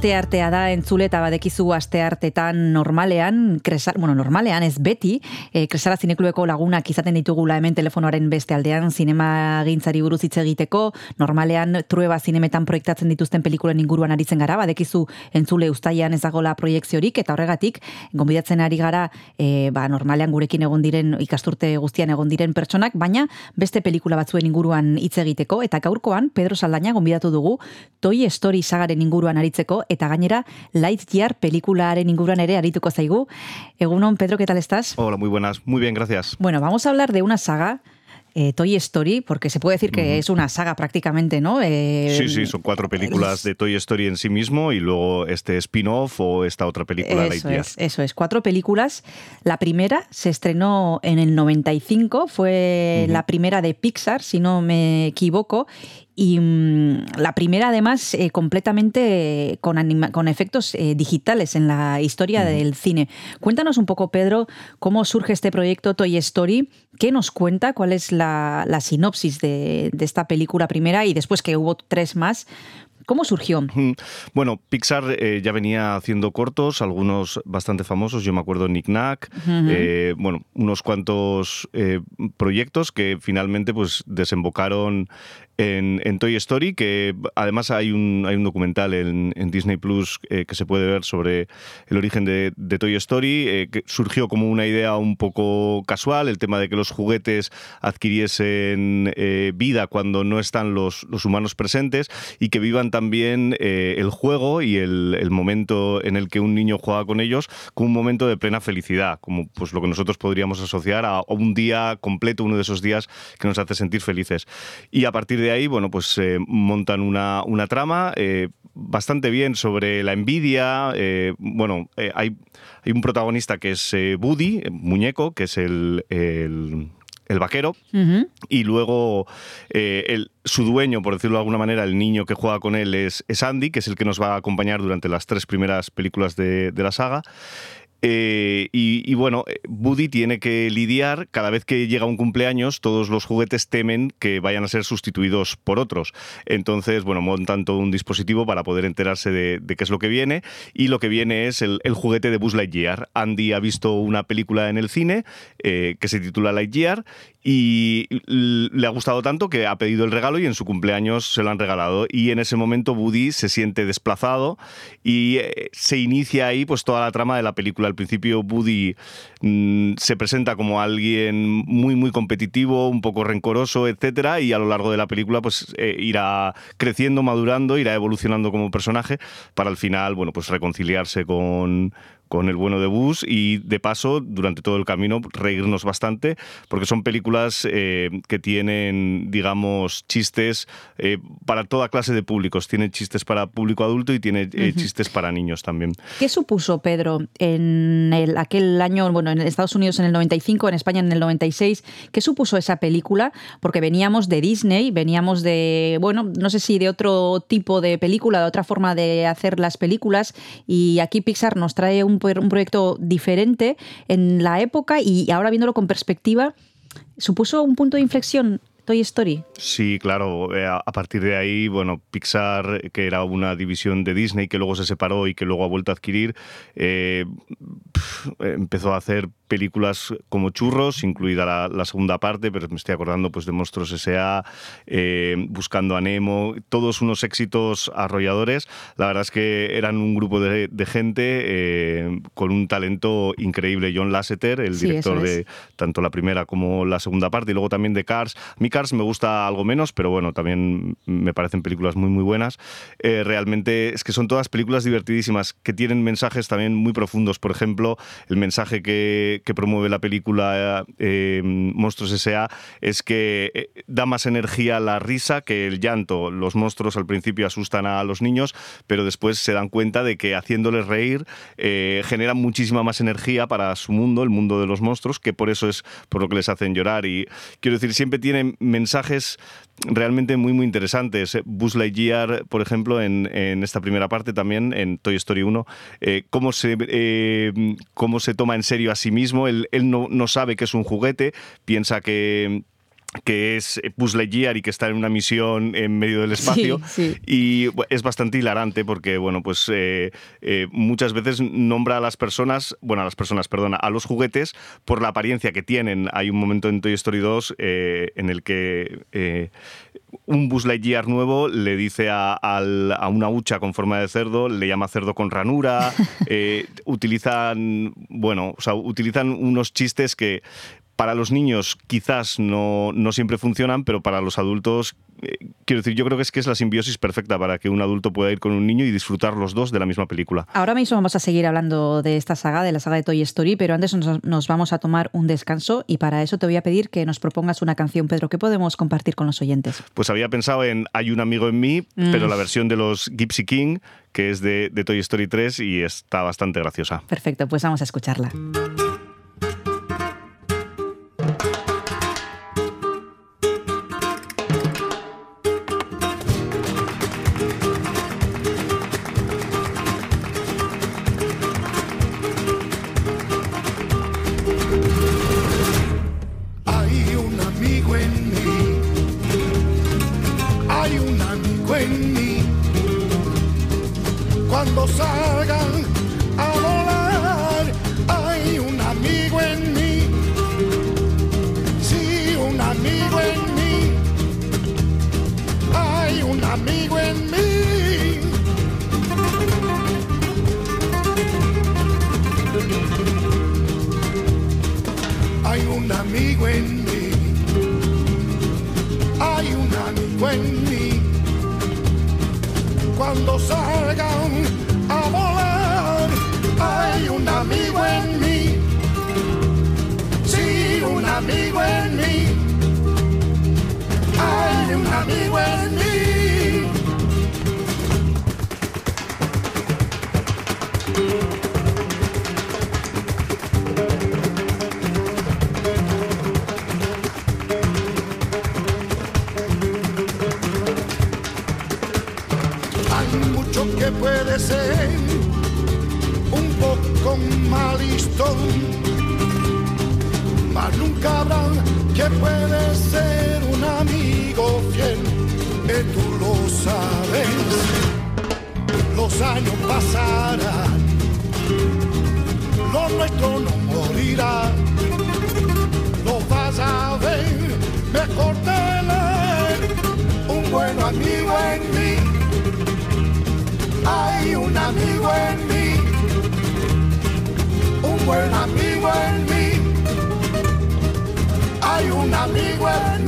Aste artea da entzule eta badekizu aste artetan normalean, kresal, bueno, normalean ez beti, e, kresala zineklueko lagunak izaten ditugula hemen telefonoaren beste aldean, zinema gintzari buruz hitz egiteko, normalean trueba zinemetan proiektatzen dituzten pelikulen inguruan aritzen gara, badekizu entzule ustaian ezagola proiekziorik, eta horregatik, gonbidatzen ari gara, e, ba, normalean gurekin egon diren, ikasturte guztian egon diren pertsonak, baina beste pelikula batzuen inguruan hitz egiteko, eta gaurkoan, Pedro Saldaña gonbidatu dugu, Toy Story sagaren inguruan aritzeko, eta gainera Lightyear pelikularen inguruan ere arituko zaigu. Egunon, Pedro, ¿qué tal estás? Hola, muy buenas. Muy bien, gracias. Bueno, vamos a hablar de una saga eh, Toy Story, porque se puede decir que es una saga prácticamente, ¿no? Eh, Sí, sí, son cuatro películas de Toy Story en sí mismo y luego este spin-off o esta otra película Eso Lightyear. es, eso es, cuatro películas. La primera se estrenó en el 95, fue Ujú. la primera de Pixar, si no me equivoco. Y mm, la primera, además, eh, completamente con, anima- con efectos eh, digitales en la historia del cine. Cuéntanos un poco, Pedro, cómo surge este proyecto Toy Story. ¿Qué nos cuenta? ¿Cuál es la, la sinopsis de, de esta película primera? Y después que hubo tres más. ¿Cómo surgió? Bueno, Pixar eh, ya venía haciendo cortos, algunos bastante famosos, yo me acuerdo Nick Nack, Ujú. eh, bueno, unos cuantos eh, proyectos que finalmente pues desembocaron en, Toy Story, que además hay un, hay un documental en, Disney Plus eh, que se puede ver sobre el origen de, de Toy Story, eh, que surgió como una idea un poco casual, el tema de que los juguetes adquiriesen eh, vida cuando no están los, los humanos presentes y que vivan también eh, el juego y el, el momento en el que un niño juega con ellos como un momento de plena felicidad, como pues lo que nosotros podríamos asociar a un día completo, uno de esos días que nos hace sentir felices. Y a partir de ahí, bueno, pues eh, montan una, una trama eh, bastante bien sobre la envidia. eh, bueno, hay, hay un protagonista que es eh, muñeco, que es el- el- el vaquero, y luego eh, el- su dueño, por decirlo de alguna manera, el niño que juega con él es, es Andy, que es el que nos va a acompañar durante las tres primeras películas de, de la saga. Eh, y, bueno, eh, Woody tiene que lidiar, cada vez que llega un cumpleaños, todos los juguetes temen que vayan a ser sustituidos por otros. Entonces, bueno, montan todo un dispositivo para poder enterarse de, qué es lo que viene. Y lo que viene es el, juguete de Buzz Lightyear. Andy ha visto una película en el cine eh, que se titula Lightyear y le ha gustado tanto que ha pedido el regalo y en su cumpleaños se lo han regalado. Y en ese momento Woody se siente desplazado y se inicia ahí pues toda la trama de la película. Al principio Woody mm, se presenta como alguien muy muy competitivo, un poco rencoroso, etcétera, y a lo largo de la película pues eh, irá creciendo, madurando, irá evolucionando como personaje para al final, bueno, pues reconciliarse con con el bueno de Bus y de paso durante todo el camino reírnos bastante porque son películas eh, que tienen digamos chistes eh, para toda clase de públicos tienen chistes para público adulto y tiene eh, chistes para niños también ¿Qué supuso, Pedro, en el- aquel año, bueno, en Estados Unidos en el 95, en España en el 96? ¿Qué supuso esa película? Porque veníamos de Disney, veníamos de, bueno, no sé si de otro tipo de película, de otra forma de hacer las películas, y aquí Pixar nos trae un, un proyecto diferente en la época y ahora viéndolo con perspectiva, ¿supuso un punto de inflexión Toy Story? Sí, claro. eh, A partir de ahí, bueno, Pixar, que era una división de Disney que luego se separó y que luego ha vuelto a adquirir, eh, empezó a hacer películas como churros, incluida la, la segunda parte, pero me estoy acordando pues de Monstruos S.A., eh, Buscando a Nemo, todos unos éxitos arrolladores. La verdad es que eran un grupo de, de gente eh, con un talento increíble. John Lasseter, el Sí, director eso es. de tanto la primera como la segunda parte, y luego también de Cars. A mí Cars me gusta algo menos, pero bueno, también me parecen películas muy, muy buenas. Eh, realmente es que son todas películas divertidísimas que tienen mensajes también muy profundos. Por ejemplo, el mensaje que, que promueve la película eh, Monstruos S.A. es que eh, da más energía la risa que el llanto. Los monstruos al principio asustan a los niños, pero después se dan cuenta de que haciéndoles reír eh, generan muchísima más energía para su mundo, el mundo de los monstruos, que por eso es por lo que les hacen llorar. Y quiero decir, siempre tienen mensajes realmente muy, muy interesantes. Eh, Buzz Lightyear, por ejemplo, en, en esta primera parte también, en Toy Story 1, eh, cómo, se, eh, cómo se toma en serio a sí mismo. Él, él no, no sabe que es un juguete, piensa que que es Buzz Lightyear y que está en una misión en medio del espacio. Sí, sí. Y es bastante hilarante porque, bueno, pues eh, eh, muchas veces nombra a las personas, bueno, a las personas, perdona, a los juguetes por la apariencia que tienen. Hay un momento en Toy Story 2 eh, en el que eh, un Buzz Lightyear nuevo le dice a, a una hucha con forma de cerdo, le llama cerdo con ranura, *laughs* eh, utilizan, bueno, o sea, utilizan unos chistes que para los niños quizás no, no siempre funcionan, pero para los adultos, eh, quiero decir, yo creo que es que es la simbiosis perfecta para que un adulto pueda ir con un niño y disfrutar los dos de la misma película. Ahora mismo vamos a seguir hablando de esta saga, de la saga de Toy Story, pero antes nos, nos vamos a tomar un descanso y para eso te voy a pedir que nos propongas una canción, Pedro, que podemos compartir con los oyentes. Pues había pensado en Hay un amigo en mí, Mm. pero la versión de los Gypsy King, que es de, de Toy Story 3 y está bastante graciosa. Perfecto, pues vamos a escucharla. Amigo en mí. Hay un amigo en mí. Cuando salgan a volar, hay un amigo en mí. Sí, un amigo en mí. Hay un amigo en mí. Ser un poco malistón, mas nunca habrá que puede ser un amigo fiel, que tú lo sabes. Los años pasarán, lo nuestro no morirá, lo vas a ver mejor tener un buen amigo en mí. Un amigo en mí, un buen amigo en mí. Hay un amigo en mí.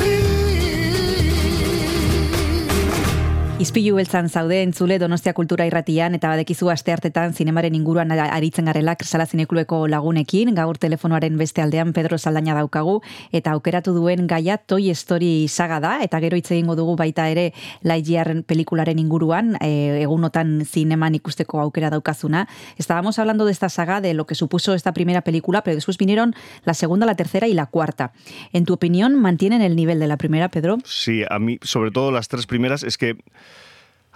Izpilu beltzan zaude entzule Donostia Kultura Irratian eta badekizu asteartetan zinemaren inguruan aritzen garela Kresala Zineklueko lagunekin, gaur telefonoaren beste aldean Pedro Saldaña daukagu eta aukeratu duen gaia Toy Story saga da eta gero hitz egingo dugu baita ere Lightyear pelikularen inguruan, eh, egunotan zineman ikusteko aukera daukazuna. Estábamos hablando de esta saga, de lo que supuso esta primera película, pero después vinieron la segunda, la tercera y la cuarta. En tu opinión, ¿mantienen el nivel de la primera, Pedro? Sí, a mí, sobre todo las tres primeras, es que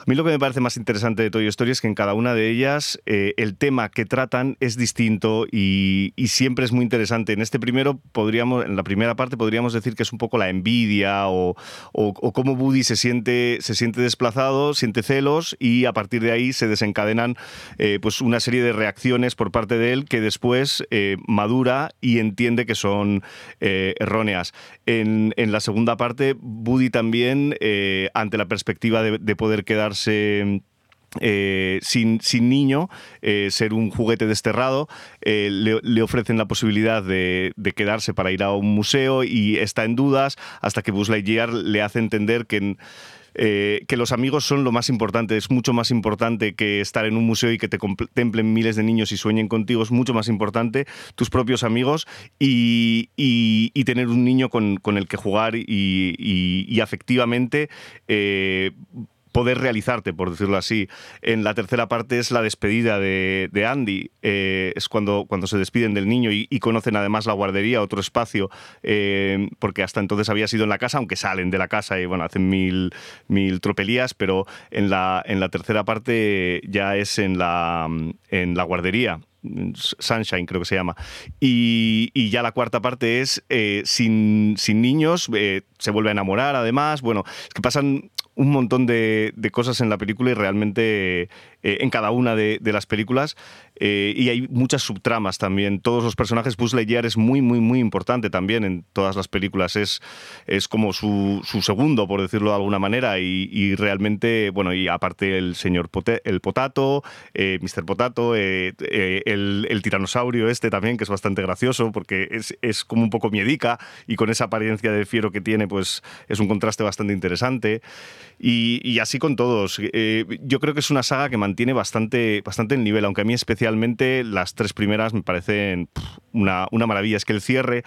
mí lo que me parece más interesante de Toy Story es que en cada una de ellas eh, el tema que tratan es distinto y, y siempre es muy interesante. En este primero podríamos, en la primera parte podríamos decir que es un poco la envidia o, o, cómo Woody se siente, se siente desplazado, siente celos y a partir de ahí se desencadenan eh, pues una serie de reacciones por parte de él que después eh, madura y entiende que son erróneas. En, en la segunda parte, Woody también, ante la perspectiva de poder quedarse eh, sin, sin niño, eh, ser un juguete desterrado, eh, le, ofrecen la posibilidad de, quedarse para ir a un museo y está en dudas hasta que Buzz le hace entender que... que los amigos son lo más importante, es mucho más importante que estar en un museo y que te contemplen miles de niños y sueñen contigo, es mucho más importante tus propios amigos y, y- tener un niño con, con el que jugar y, afectivamente poder realizarte, por decirlo así. En la tercera parte es la despedida de, Andy, eh, es cuando, cuando se despiden del niño y, conocen además la guardería, otro espacio, eh, porque hasta entonces había sido en la casa, aunque salen de la casa y bueno, hacen mil, mil tropelías, pero en la, en la tercera parte ya es en la, en la guardería Sunshine creo que se llama. Y, y ya la cuarta parte es eh, sin, sin niños, se vuelve a enamorar además. Bueno, es que pasan un montón de, de cosas en la película y realmente eh, en cada una de, de las películas. eh, y hay muchas subtramas también. Todos los personajes, Buzz Lightyear es muy, muy, muy importante también en todas las películas. Es, es como su, su segundo, por decirlo de alguna manera. Y, y realmente, bueno, y aparte el señor el Potato, eh, Mr. Potato, eh, eh, el, el tiranosaurio este también, que es bastante gracioso porque es, es como un poco miedica y con esa apariencia de fiero que tiene, pues es un contraste bastante interesante. Y, y así con todos. Eh, yo creo que es una saga que mantiene bastante, bastante el nivel, aunque a mí especialmente las tres primeras me parecen pff, una, una maravilla. Es que el cierre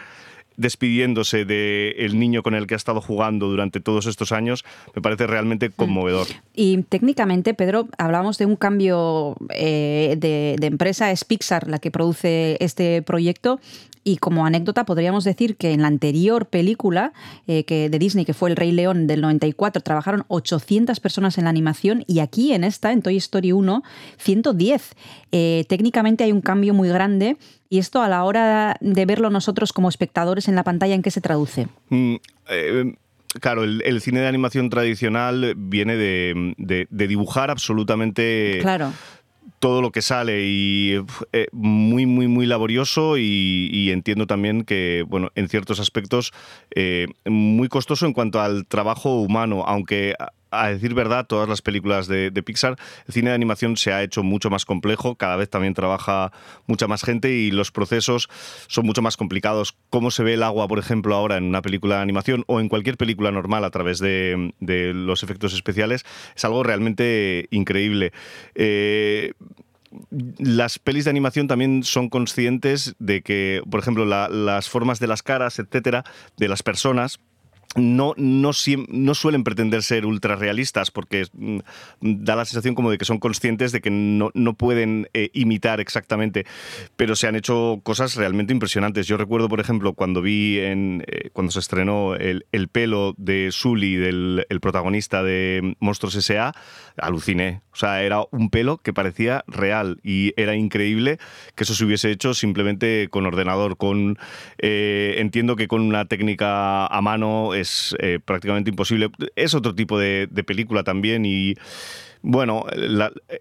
despidiéndose del niño con el que ha estado jugando durante todos estos años, me parece realmente conmovedor. Y técnicamente, Pedro, hablamos de un cambio eh, de, de empresa, es Pixar la que produce este proyecto. Y como anécdota podríamos decir que en la anterior película eh, que de Disney, que fue El Rey León del 94, trabajaron 800 personas en la animación y aquí en esta, en Toy Story 1, 110. Eh, técnicamente hay un cambio muy grande y esto a la hora de verlo nosotros como espectadores en la pantalla, ¿en qué se traduce? Mm, eh, Claro, el, el cine de animación tradicional viene de, de- de dibujar absolutamente Claro. Todo lo que sale y eh, muy, muy, muy laborioso y, entiendo también que, bueno, en ciertos aspectos eh, muy costoso en cuanto al trabajo humano, aunque a- decir verdad, todas las películas de, Pixar, el cine de animación se ha hecho mucho más complejo, cada vez también trabaja mucha más gente y los procesos son mucho más complicados. Cómo se ve el agua, por ejemplo, ahora en una película de animación o en cualquier película normal a través de, los efectos especiales es algo realmente increíble. Eh, las pelis de animación también son conscientes de que, por ejemplo, la- las formas de las caras, etcétera, de las personas. No, no, suelen pretender ser ultra realistas porque mm, da la sensación como de que son conscientes de que no, no pueden eh, imitar exactamente, pero se han hecho cosas realmente impresionantes. Yo recuerdo, por ejemplo, cuando vi eh, cuando se estrenó el, el pelo de Sully, del el protagonista de Monstruos S.A., aluciné. O sea, era un pelo que parecía real y era increíble que eso se hubiese hecho simplemente con ordenador. Con, eh, entiendo que con una técnica a mano es eh, prácticamente imposible. Es otro tipo de, película también y bueno,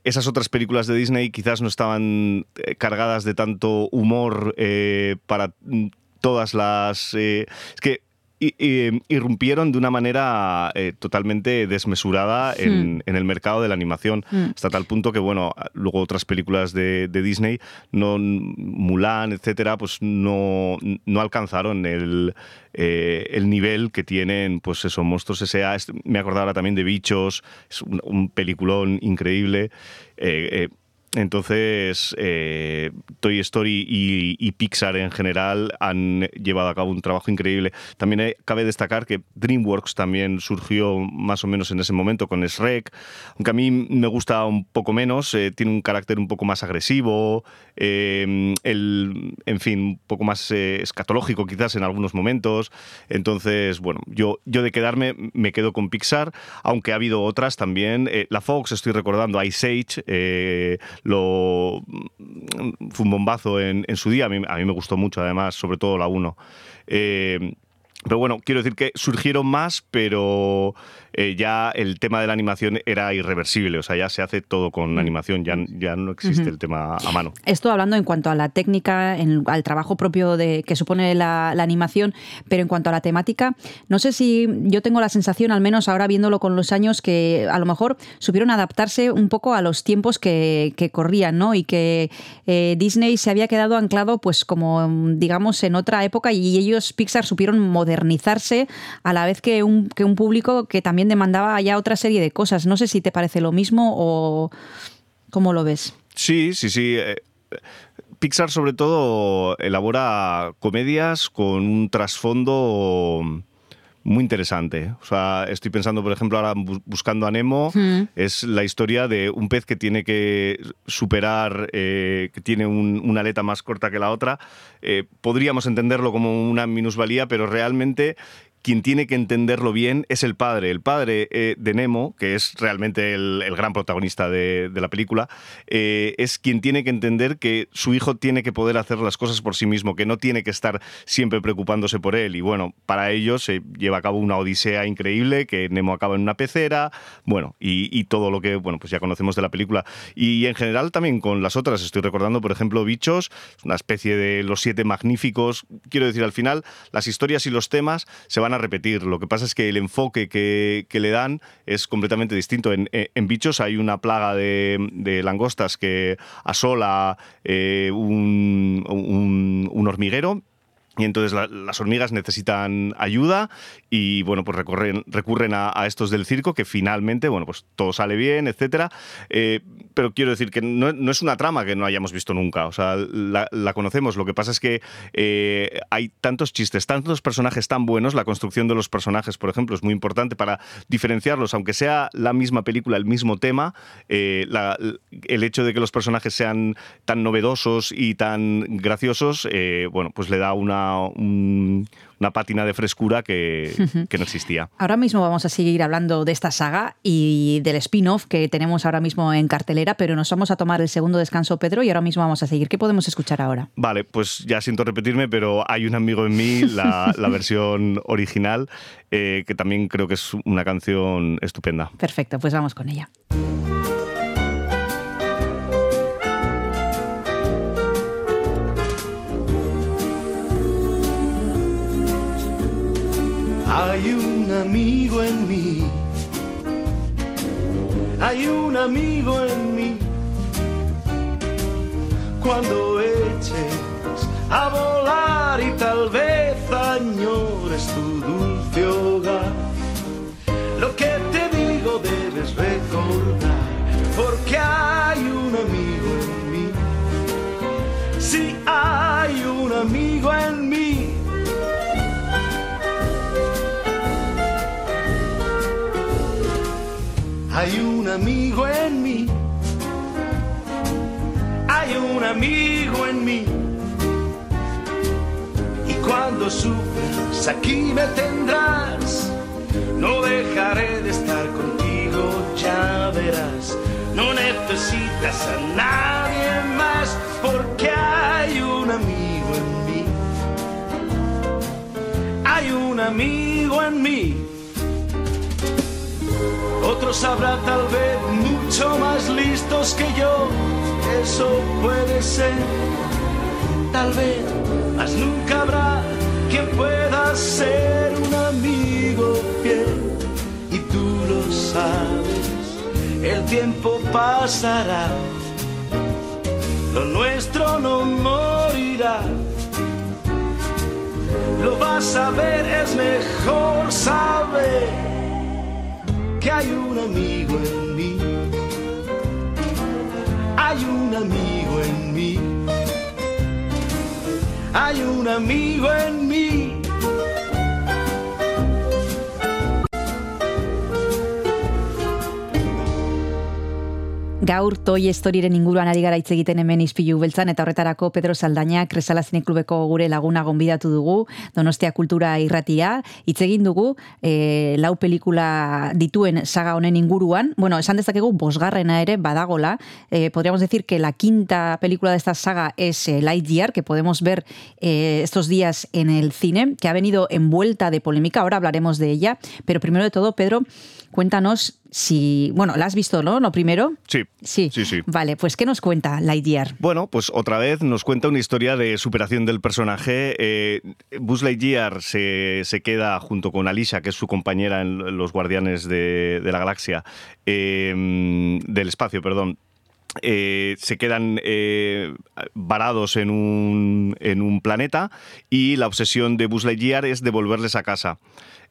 esas otras películas de Disney quizás no estaban eh, cargadas de tanto humor eh, para mm, todas las... es que i- i- irrumpieron de una manera eh, totalmente desmesurada en, en el mercado de la animación, Hmm. hasta tal punto que, bueno, luego otras películas de, de Disney, no, Mulan, etcétera, pues no, no alcanzaron el, eh, el nivel que tienen, pues eso, Monstruos S.A. Me acordaba también de Bichos, es un, un peliculón increíble. Eh, eh, entonces, eh, Toy Story y, Pixar en general han llevado a cabo un trabajo increíble. También eh, cabe destacar que DreamWorks también surgió más o menos en ese momento con Shrek, aunque a mí me gusta un poco menos, eh, tiene un carácter un poco más agresivo, eh, el, en fin, un poco más escatológico quizás en algunos momentos. Entonces, bueno, yo, yo de quedarme me quedo con Pixar, aunque ha habido otras también. La Fox, estoy recordando, Ice Age, lo, fue un bombazo en, en su día, a mí, a mí me gustó mucho además, sobre todo la 1. Eh, pero bueno, quiero decir que surgieron más, pero eh, ya el tema de la animación era irreversible. O sea, ya se hace todo con animación, ya, ya no existe Ujú. el tema a mano. Esto hablando en cuanto a la técnica, en- al trabajo propio de, que supone la, la animación, pero en cuanto a la temática, no sé si yo tengo la sensación, al menos ahora viéndolo con los años, que a lo mejor supieron adaptarse un poco a los tiempos que, que corrían, ¿no? Y que eh, Disney se había quedado anclado, pues como digamos, en otra época y ellos, Pixar, supieron a la vez que un, que un público que también demandaba ya otra serie de cosas. No sé si te parece lo mismo o cómo lo ves. Sí, sí, sí. eh, Pixar sobre todo elabora comedias con un trasfondo muy interesante. O sea, estoy pensando, por ejemplo, ahora bu- buscando a Nemo, Mm. es la historia de un pez que tiene que superar, eh, que tiene un- una aleta más corta que la otra. Eh, podríamos entenderlo como una minusvalía, pero realmente quien tiene que entenderlo bien es el padre. El padre eh, de Nemo, que es realmente el, gran protagonista de, la película, eh, es quien tiene que entender que su hijo tiene que poder hacer las cosas por sí mismo, que no tiene que estar siempre preocupándose por él. Y bueno, para ello se lleva a cabo una odisea increíble, que Nemo acaba en una pecera, bueno, y, y todo lo que, bueno, pues ya conocemos de la película. Y en general también con las otras, estoy recordando, por ejemplo, Bichos, una especie de los siete magníficos. Quiero decir, al final, las historias y los temas se van a repetir. Lo que pasa es que el enfoque que, le dan es completamente distinto. En, en- Bichos hay una plaga de, de langostas que asola eh, un- un hormiguero. Y entonces la- las hormigas necesitan ayuda y bueno, pues recorren, recurren a, a estos del circo que finalmente, bueno, pues todo sale bien, etcétera. Eh, pero quiero decir que no, no es una trama que no hayamos visto nunca. O sea, la, conocemos. Lo que pasa es que eh, hay tantos chistes, tantos personajes tan buenos. La construcción de los personajes, por ejemplo, es muy importante para diferenciarlos, aunque sea la misma película, el mismo tema. eh, el hecho de que los personajes sean tan novedosos y tan graciosos, bueno, pues le da una, un- una pátina de frescura que, que no existía. Ahora mismo vamos a seguir hablando de esta saga y del spin-off que tenemos ahora mismo en cartelera, pero nos vamos a tomar el segundo descanso, Pedro, y ahora mismo vamos a seguir. ¿Qué podemos escuchar ahora? Vale, pues ya siento repetirme, pero hay un amigo en mí, la, *laughs* la versión original, eh, que también creo que es una canción estupenda. Perfecto, pues vamos con ella. Hay un amigo en mí. Hay un amigo en mí. Cuando eches a volar y tal vez Hay un amigo en mí. Hay un amigo en mí. Y cuando sufras, aquí me tendrás. No dejaré de estar contigo, ya verás. No necesitas a nadie más porque hay un amigo en mí. Hay un amigo en mí. Otros habrá tal vez mucho más listos que yo, eso puede ser. Tal vez, mas nunca habrá quien pueda ser un amigo fiel. Y tú lo sabes, el tiempo pasará, lo nuestro no morirá. Lo vas a ver, es mejor saber que hay un amigo en mí. Hay un amigo en mí. Hay un amigo en mí. Gaur Toy Storyren inguruan ari gara hitz egiten hemen izpilu beltzan eta horretarako Pedro Saldaña Kresala Zineklubeko gure laguna gonbidatu dugu Donostia Kultura irratia. Hitz egin dugu e, lau pelikula dituen saga honen inguruan. Bueno, esan dezakegu bosgarrena ere badagola. E, podríamos decir que la quinta película de esta saga es eh, Lightyear que podemos ver eh, estos días en el cine que ha venido envuelta de polémica. Ahora hablaremos de ella. Pero primero de todo Pedro cuéntanos si bueno, la has visto, ¿no? Lo primero Sí, Sí. sí, sí. Vale, pues ¿qué nos cuenta Lightyear? Bueno, pues otra vez nos cuenta una historia de superación del personaje. Eh, Buzz Lightyear se, se queda junto con Alicia, que es su compañera en los Guardianes de, de la Galaxia, eh, del espacio, perdón. Eh, se quedan eh, varados en un, en un planeta y la obsesión de Buzz Lightyear es devolverles a casa.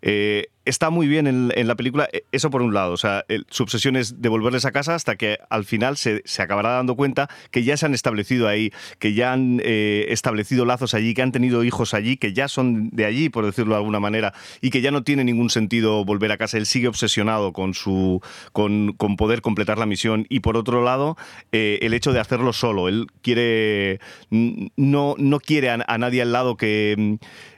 Eh, está muy bien en, la película, eh, eso por un lado, o sea, el- su obsesión es devolverles a casa hasta que al final se, se acabará dando cuenta que ya se han establecido ahí, que ya han eh, establecido lazos allí, que han tenido hijos allí, que ya son de allí, por decirlo de alguna manera, y que ya no tiene ningún sentido volver a casa. Él sigue obsesionado con, su, con, con poder completar la misión. Y por otro lado, el hecho de hacerlo solo. Él quiere, no, no quiere a nadie al lado que...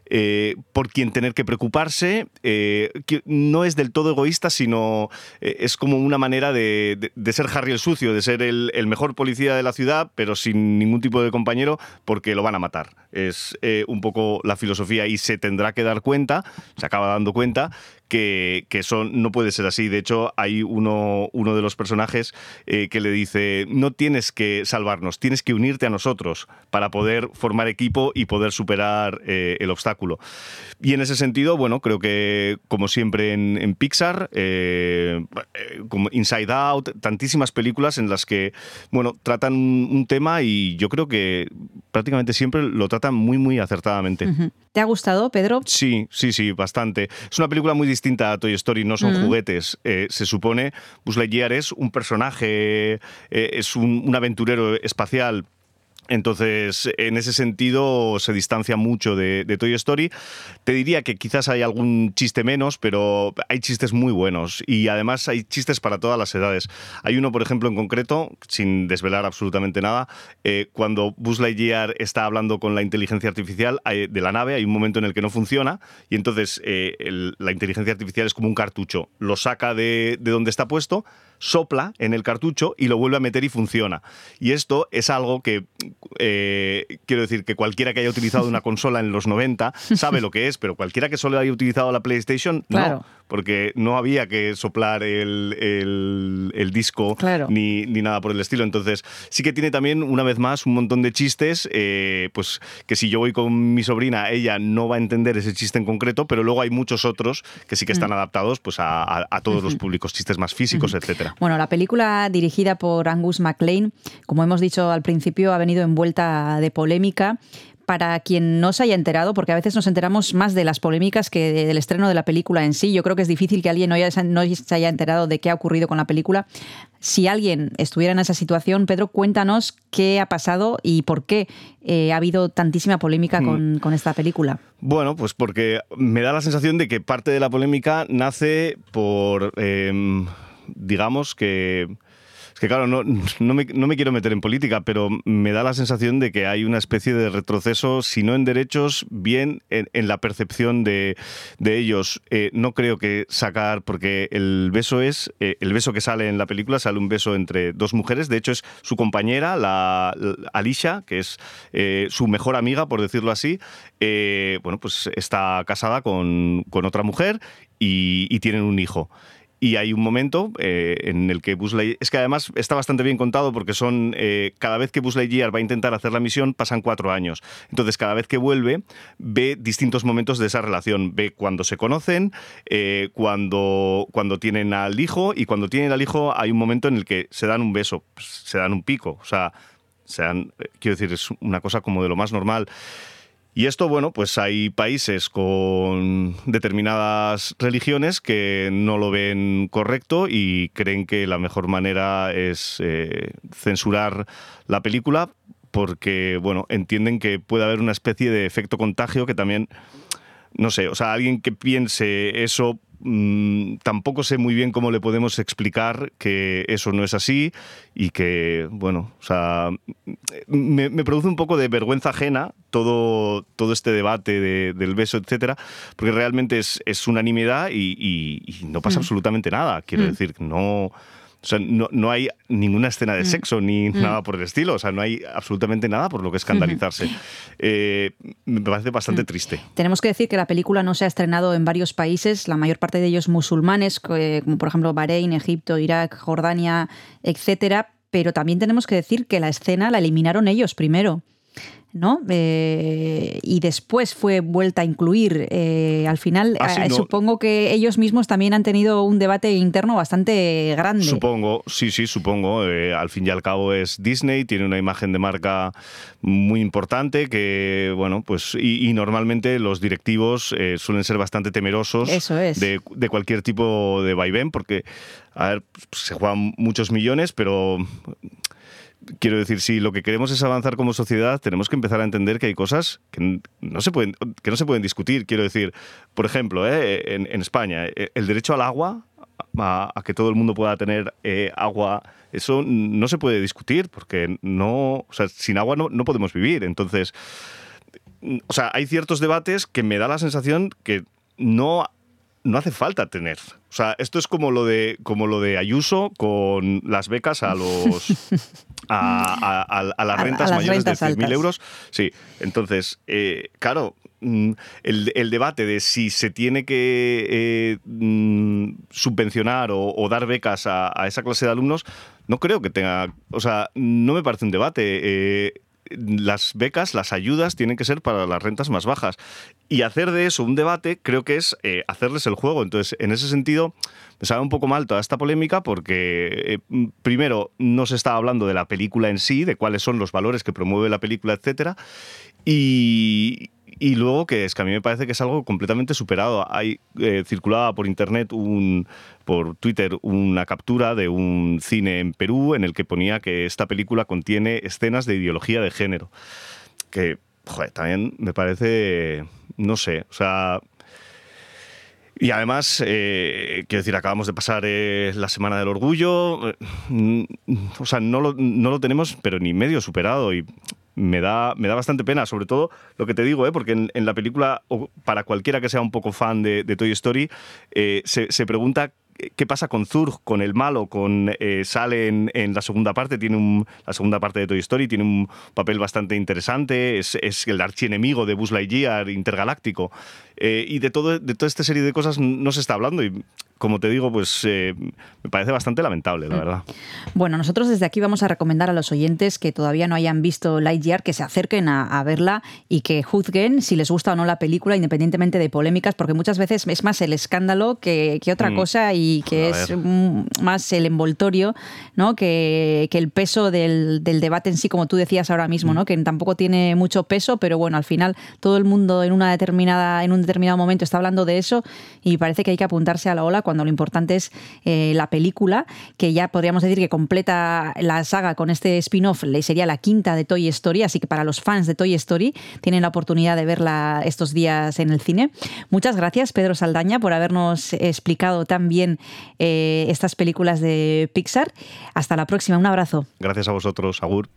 eh, por quien tener que preocuparse, eh, no es del todo egoísta, sino eh, es como una manera de, de- ser Harry el sucio, de ser el, mejor policía de la ciudad, pero sin ningún tipo de compañero, porque lo van a matar. Es un poco la filosofía y se tendrá que dar cuenta, se acaba dando cuenta, que, eso no puede ser así. De hecho, hay uno, uno de los personajes eh, que le dice, no tienes que salvarnos, tienes que unirte a nosotros para poder formar equipo y poder superar eh, el obstáculo. Y en ese sentido, bueno, creo que como siempre en, Pixar, eh, como Inside Out, tantísimas películas en las que, bueno, tratan un tema y yo creo que prácticamente siempre lo tratan muy, muy acertadamente. ¿Te ha gustado, Pedro? Sí, sí, sí, bastante. Es una película muy distinta a Toy Story, no son juguetes. Eh, se supone, Buzz Lightyear es un personaje, eh, es un, un aventurero espacial. Entonces, en ese sentido, se distancia mucho de, Toy Story. Te diría que quizás hay algún chiste menos, pero hay chistes muy buenos. Y además hay chistes para todas las edades. Hay uno, por ejemplo, en concreto, sin desvelar absolutamente nada, eh, cuando Buzz Lightyear está hablando con la inteligencia artificial eh, de la nave, hay un momento en el que no funciona y entonces eh, la inteligencia artificial es como un cartucho. Lo saca de donde está puesto, sopla en el cartucho y lo vuelve a meter y funciona. Y esto es algo que, eh, quiero decir, que cualquiera que haya utilizado una *laughs* consola en los 90 sabe lo que es, pero cualquiera que solo haya utilizado la PlayStation, Claro. no, porque no había que soplar el, el- el disco Claro. ni, ni nada por el estilo. Entonces, sí que tiene también, una vez más, un montón de chistes, eh, pues que si yo voy con mi sobrina, ella no va a entender ese chiste en concreto, pero luego hay muchos otros que sí que están adaptados pues, a, a- a todos los públicos, chistes más físicos, etcétera. Bueno, la película dirigida por Angus MacLean, como hemos dicho al principio, ha venido envuelta de polémica. Para quien no se haya enterado, porque a veces nos enteramos más de las polémicas que de- del estreno de la película en sí, yo creo que es difícil que alguien no, haya- no se haya enterado de qué ha ocurrido con la película. Si alguien estuviera en esa situación, Pedro, cuéntanos qué ha pasado y por qué eh, ha habido tantísima polémica con, con esta película. Bueno, pues porque me da la sensación de que parte de la polémica nace por, em, digamos que... Es que claro, no, no, me, no me quiero meter en política, pero me da la sensación de que hay una especie de retroceso, si no en derechos, bien en, la percepción de, de ellos. Eh, no creo que sacar, porque el beso es, eh, el beso que sale en la película, sale un beso entre dos mujeres, de hecho es su compañera, la, la Alicia, que es eh, su mejor amiga, por decirlo así, bueno, pues está casada con, con otra mujer y tienen un hijo. Y hay un momento eh, en el que Buzz Lightyear... Es que además está bastante bien contado porque son... eh, cada vez que Buzz Lightyear va a intentar hacer la misión pasan cuatro años. Entonces cada vez que vuelve ve distintos momentos de esa relación. Ve cuando se conocen, eh, cuando, cuando tienen al hijo y cuando tienen al hijo hay un momento en el que se dan un beso, pues, se dan un pico. O sea, se dan, eh, quiero decir, es una cosa como de lo más normal. Y esto, bueno, pues hay países con determinadas religiones que no lo ven correcto y creen que la mejor manera es eh, censurar la película porque, bueno, entienden que puede haber una especie de efecto contagio que también, no sé, o sea, alguien que piense eso mm, tampoco sé muy bien cómo le podemos explicar que eso no es así y que, bueno, o sea, me, me produce un poco de vergüenza ajena todo, todo este debate de- del beso, etcétera, porque realmente es, es unanimidad y, y- y no pasa Mm. absolutamente nada. Quiero Mm. decir, no. O sea, no, no hay ninguna escena de Mm. sexo ni Mm. nada por el estilo. O sea, no hay absolutamente nada por lo que escandalizarse. Eh, me parece bastante Mm. triste. Tenemos que decir que la película no se ha estrenado en varios países, la mayor parte de ellos musulmanes, que- como por ejemplo Bahrein, Egipto, Irak, Jordania, etcétera. Pero también tenemos que decir que la escena la eliminaron ellos primero. ¿No? Eh, y después fue vuelta a incluir. Eh, al final, Ah, eh, no. supongo que ellos mismos también han tenido un debate interno bastante grande. Supongo, sí, sí, supongo. Al fin y al cabo es Disney, tiene una imagen de marca muy importante que, bueno, pues y, y normalmente los directivos suelen ser bastante temerosos Eso es. de, de cualquier tipo de vaivén porque, a ver, se juegan muchos millones, pero quiero decir, si lo que queremos es avanzar como sociedad, tenemos que empezar a entender que hay cosas que no se pueden, que no se pueden discutir. Quiero decir, por ejemplo, eh, en, España, eh, el derecho al agua, a, que todo el mundo pueda tener eh, agua, eso no se puede discutir, porque no, o sea, sin agua no, no podemos vivir. Entonces, o sea, hay ciertos debates que me da la sensación que no, no hace falta tener. O sea, esto es como lo de, como lo de Ayuso con las becas a los *laughs* a, a- a- a las rentas las mayores rentas de 100.000 altas. euros. Sí, entonces, eh, claro, mm, el, el debate de si se tiene que eh, mm, subvencionar o, o dar becas a, a esa clase de alumnos, no creo que tenga, o sea, no me parece un debate. eh, las becas, las ayudas tienen que ser para las rentas más bajas. Y hacer de eso un debate creo que es eh, hacerles el juego. Entonces, en ese sentido, me sabe un poco mal toda esta polémica porque, eh, primero, no se está hablando de la película en sí, de cuáles son los valores que promueve la película, etcétera. Y, y luego que es que a mí me parece que es algo completamente superado. Hay eh, circulaba por internet un por Twitter una captura de un cine en Perú en el que ponía que esta película contiene escenas de ideología de género. Que, joder, también me parece, no sé, o sea, y además, eh, quiero decir, acabamos de pasar eh, la Semana del Orgullo, o sea, no lo, no lo tenemos, pero ni medio superado y me da, me da bastante pena, sobre todo lo que te digo, ¿eh? porque en, la película, para cualquiera que sea un poco fan de, de Toy Story, eh, se, se pregunta qué pasa con Zurg, con el malo, con eh, sale en, en la segunda parte, tiene un, la segunda parte de Toy Story, tiene un papel bastante interesante, es, es el archienemigo de Buzz Lightyear intergaláctico, eh, y de, todo, de toda esta serie de cosas no se está hablando y como te digo, pues eh, me parece bastante lamentable, la verdad. Bueno, nosotros desde aquí vamos a recomendar a los oyentes que todavía no hayan visto Lightyear que se acerquen a, a verla y que juzguen si les gusta o no la película, independientemente de polémicas, porque muchas veces es más el escándalo que, que otra Mm. cosa y que A es mm, más el envoltorio ¿no? que, que el peso del, del debate en sí, como tú decías ahora mismo, ¿no? que tampoco tiene mucho peso, pero bueno, al final todo el mundo en una determinada, en un determinado momento está hablando de eso y parece que hay que apuntarse a la ola cuando lo importante es eh, la película, que ya podríamos decir que completa la saga con este spin-off, sería la quinta de Toy Story, así que para los fans de Toy Story tienen la oportunidad de verla estos días en el cine. Muchas gracias, Pedro Saldaña, por habernos explicado tan bien eh, estas películas de Pixar. Hasta la próxima, un abrazo. Gracias a vosotros, Agur.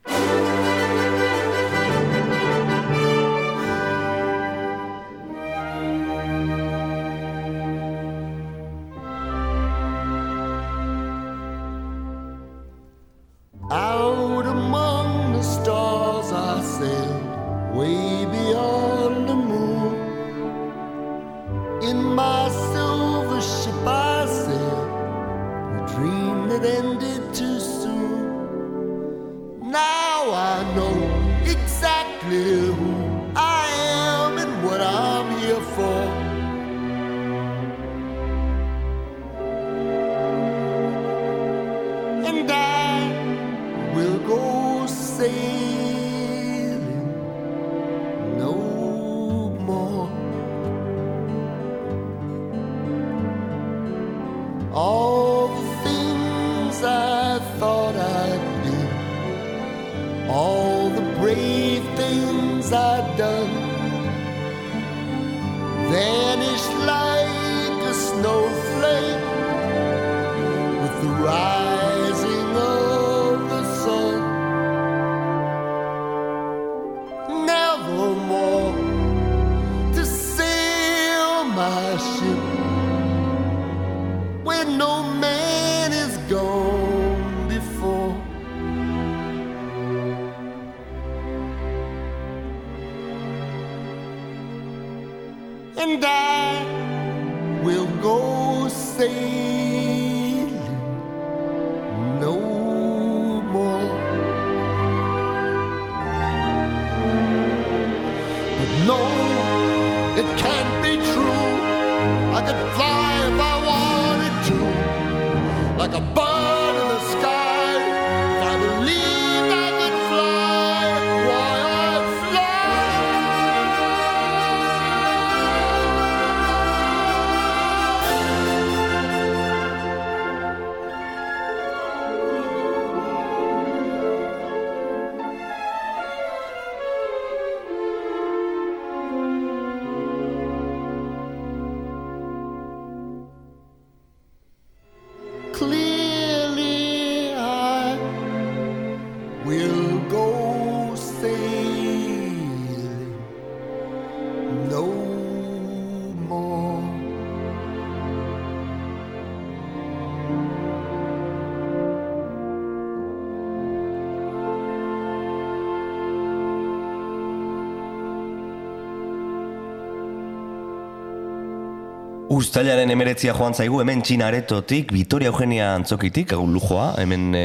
Uztailaren emeretzia joan zaigu, hemen Txina aretotik, Vitoria Eugenia antzokitik, egun lujoa, hemen e,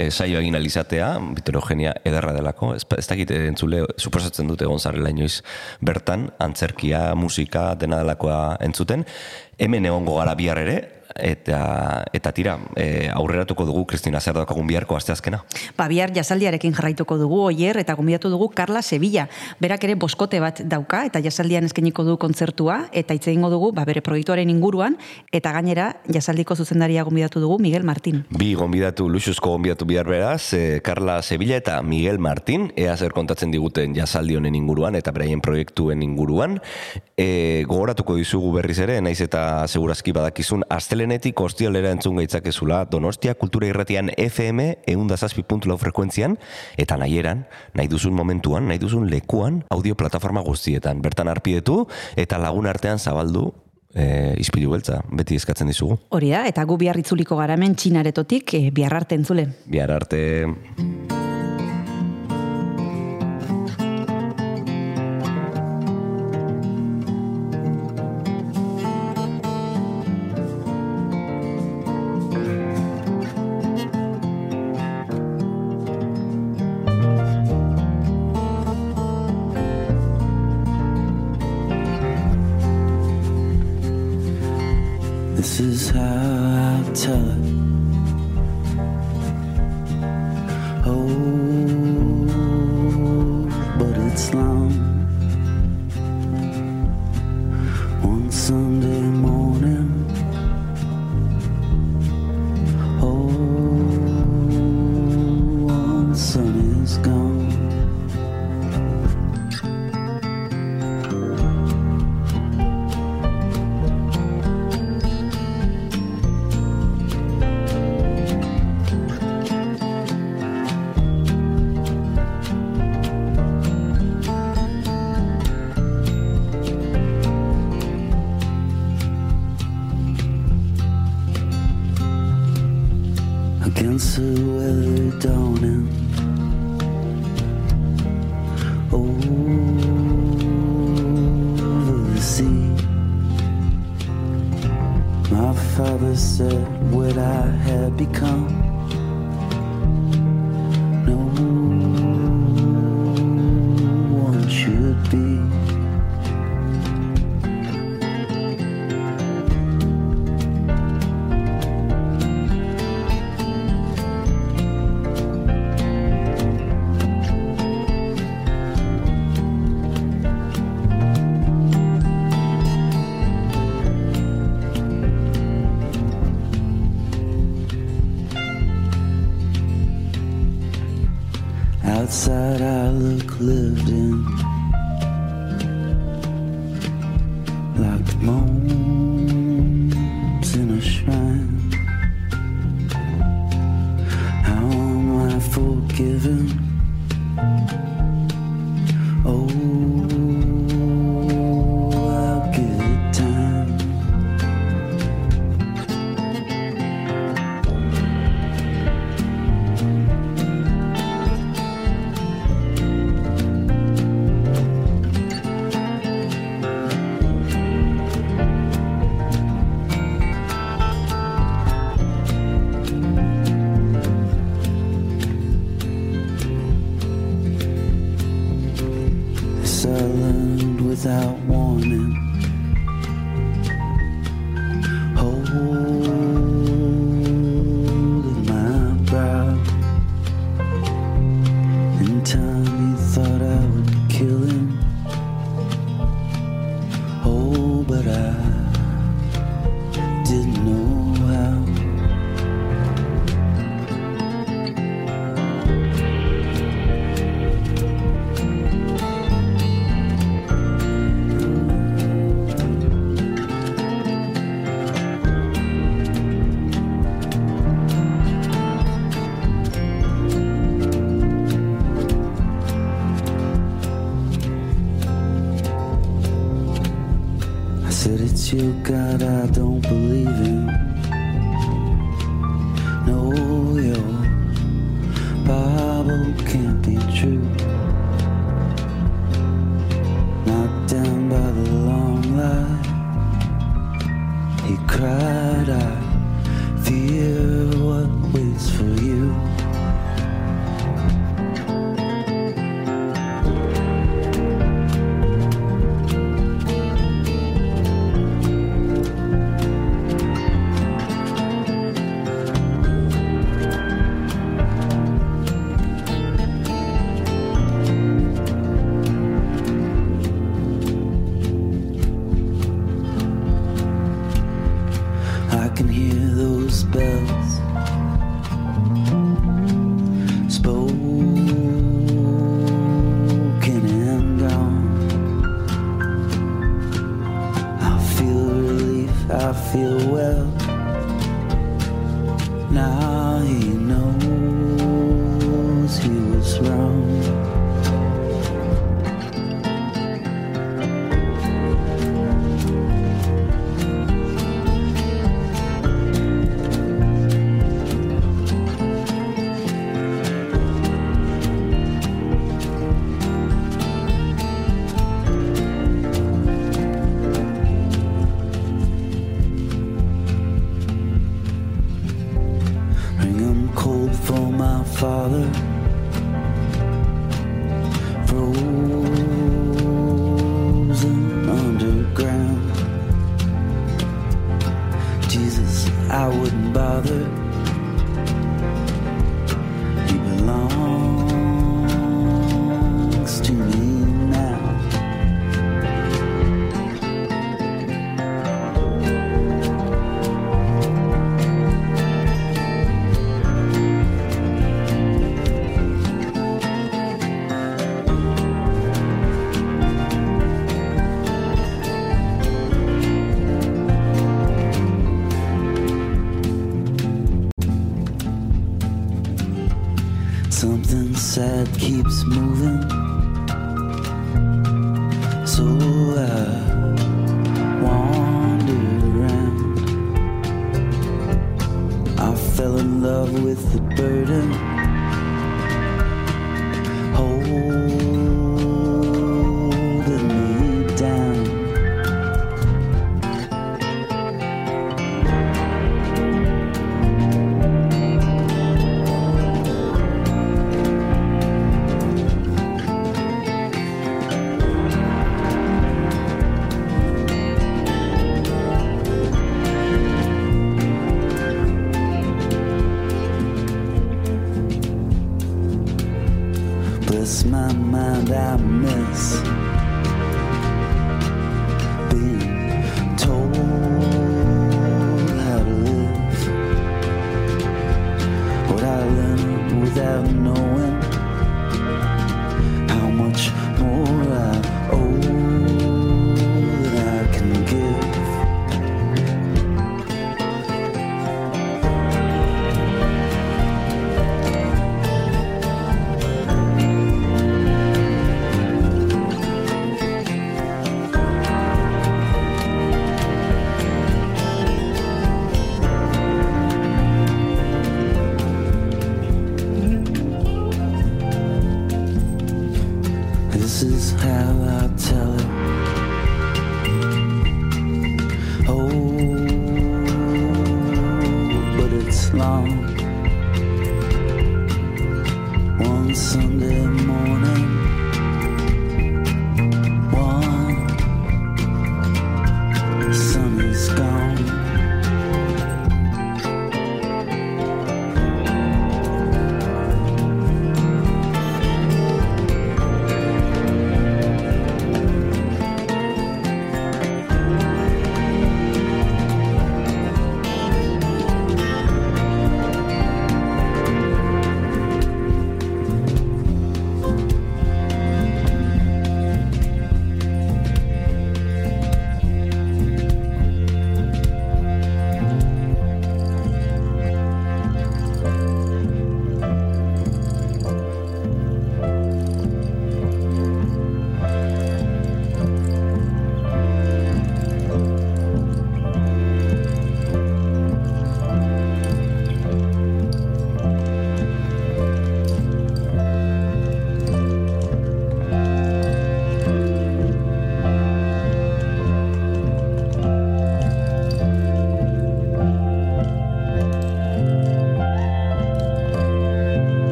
e, saio egin alizatea, Vitoria Eugenia ederra delako, ez, ez dakit entzule, suposatzen dute egon zarela inoiz bertan, antzerkia, musika, dena delakoa entzuten, hemen egongo gara bihar ere, eta, eta tira, e, aurreratuko dugu Kristina zer daukagun biharko asteazkena. Ba, bihar jasaldiarekin jarraituko dugu oier eta gonbidatu dugu Carla Sevilla. Berak ere boskote bat dauka eta jasaldian eskeniko du kontzertua eta hitz egingo dugu ba, bere proiektuaren inguruan eta gainera jasaldiko zuzendaria gonbidatu dugu Miguel Martín. Bi gonbidatu, luxuzko gonbidatu bihar beraz, e, Carla Sevilla eta Miguel Martín, ea zer kontatzen diguten jasaldi honen inguruan eta beraien proiektuen inguruan. E, gogoratuko dizugu berriz ere, naiz eta segurazki badakizun, astelenetik ostialera entzun gaitzakezula Donostia Kultura Irratian FM eundazazpi puntu lau frekuentzian, eta nahieran, nahi duzun momentuan, nahi duzun lekuan, audio plataforma guztietan. Bertan arpidetu eta lagun artean zabaldu e, izpilu beltza, beti eskatzen dizugu. Hori da, eta gu bihar itzuliko garamen txinaretotik e, bihar arte entzule. Bihar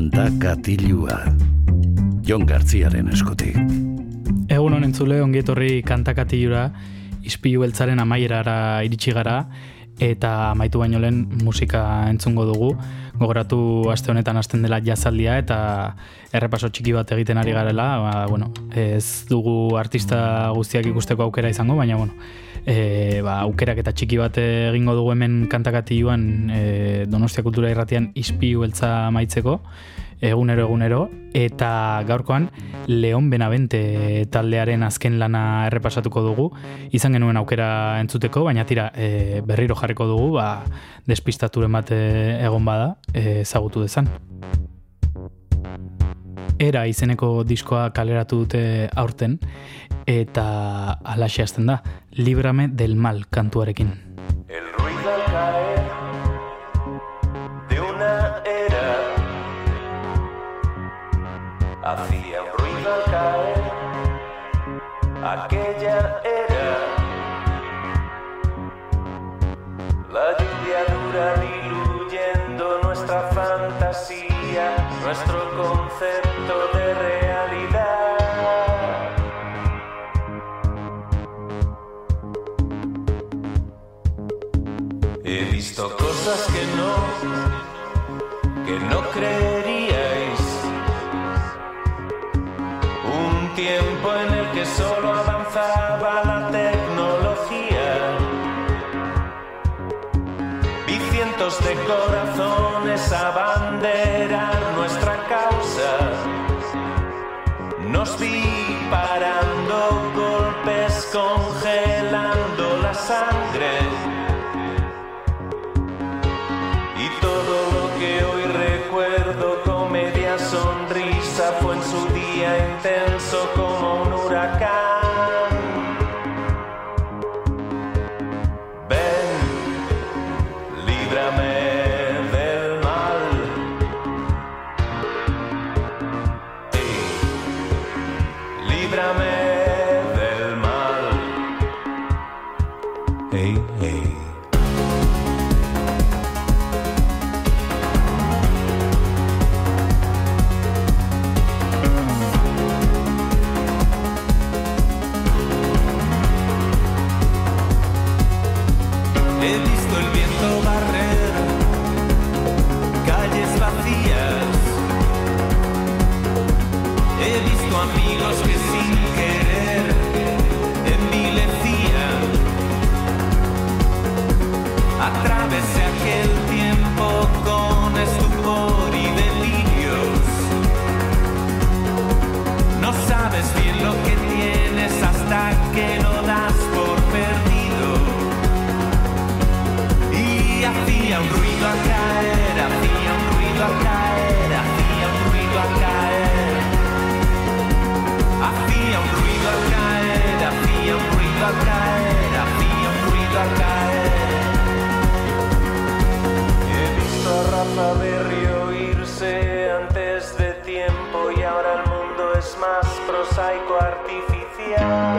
Kantakatilua. Jon Gartziaren eskutik. Egun honen zule, ongietorri kantakatilura, ispilu beltzaren amaierara iritsi gara, eta amaitu baino lehen musika entzungo dugu. Gogoratu aste honetan hasten dela jazaldia eta errepaso txiki bat egiten ari garela. Ba, bueno, ez dugu artista guztiak ikusteko aukera izango, baina bueno, e, ba, aukerak eta txiki bat egingo dugu hemen kantakatioan e, Donostia Kultura Irratian ispilu beltza maitzeko egunero egunero eta gaurkoan Leon Benavente taldearen azken lana errepasatuko dugu. Izan genuen aukera entzuteko baina tira e, berriro jarriko dugu ba, despistaturen bat e, egon bada e, ezagutu dezan. Era izeneko diskoa kaleratu dute aurten eta alaxe hasten da Librame del mal kantuarekin Nos vi parando golpes, congelando la sangre. Y todo lo que hoy recuerdo, comedia, sonrisa, fue en su día intenso prosaico artificial.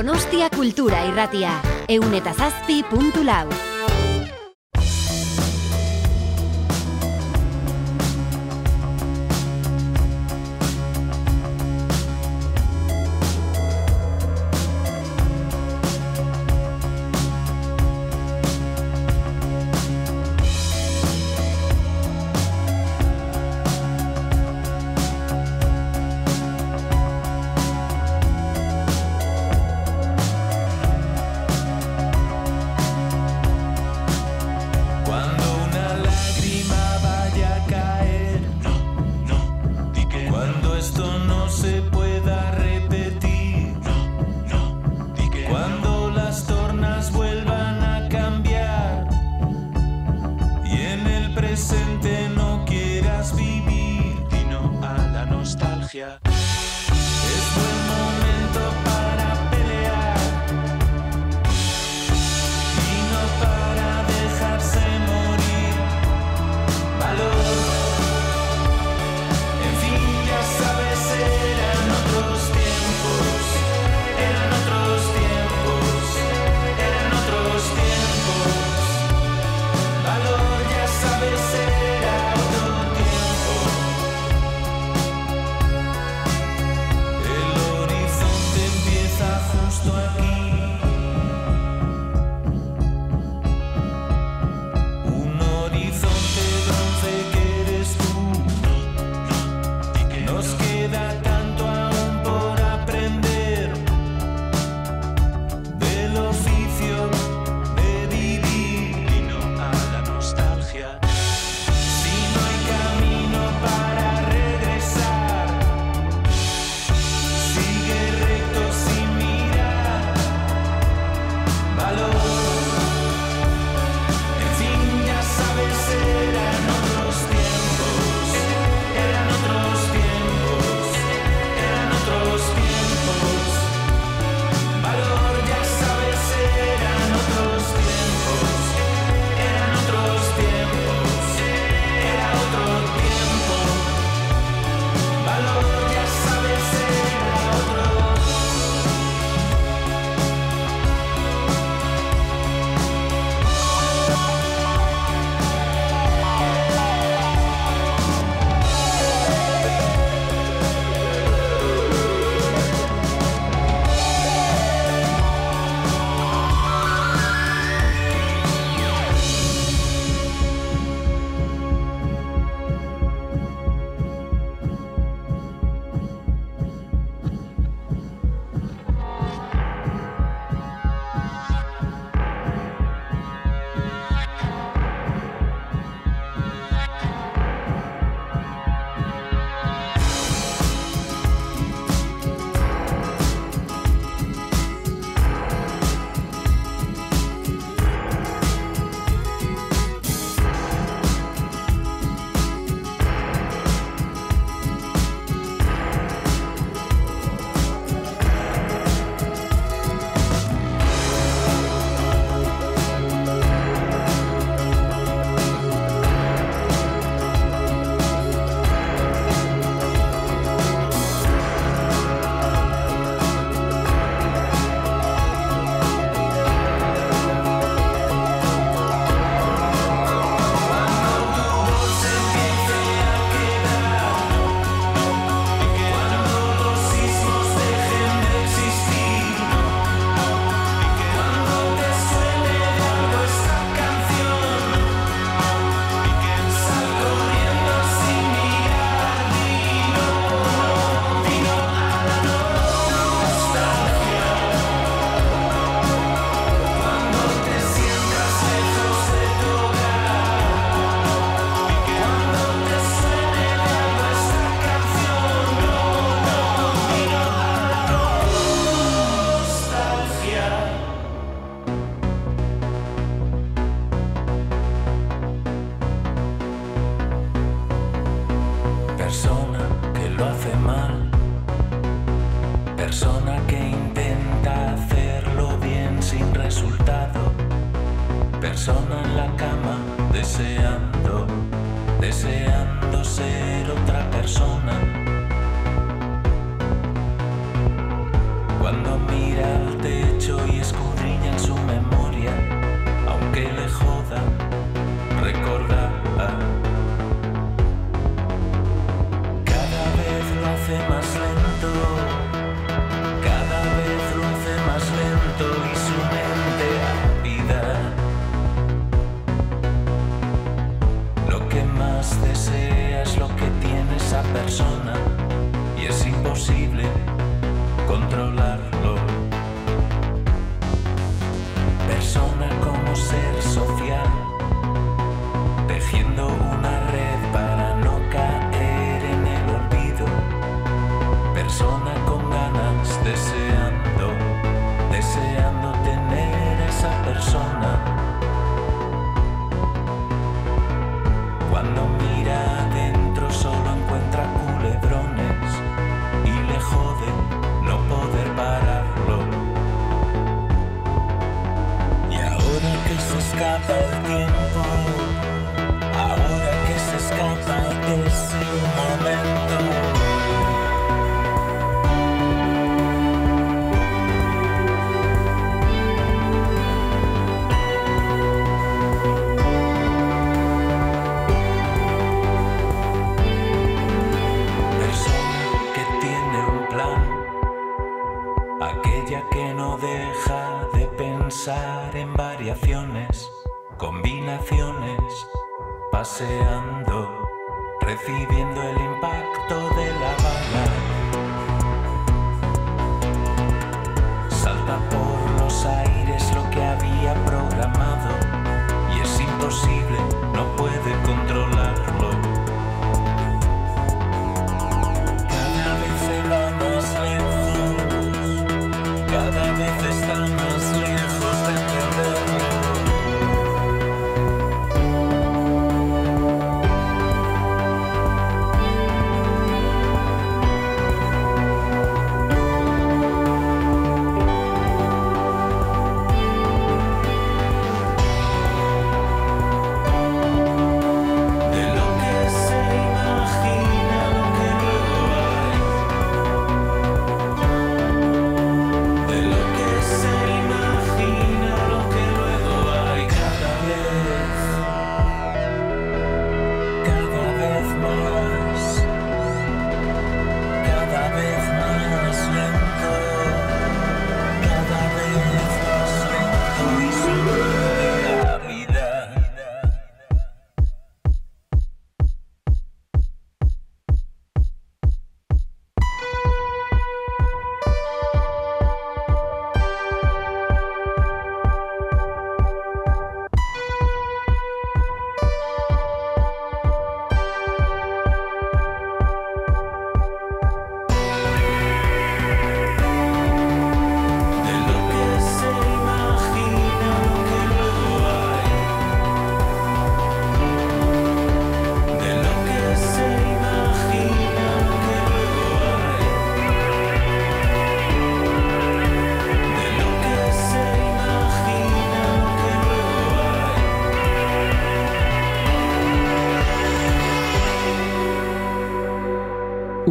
Donostia Kultura Irratia. Eun eta zazpi puntu lau.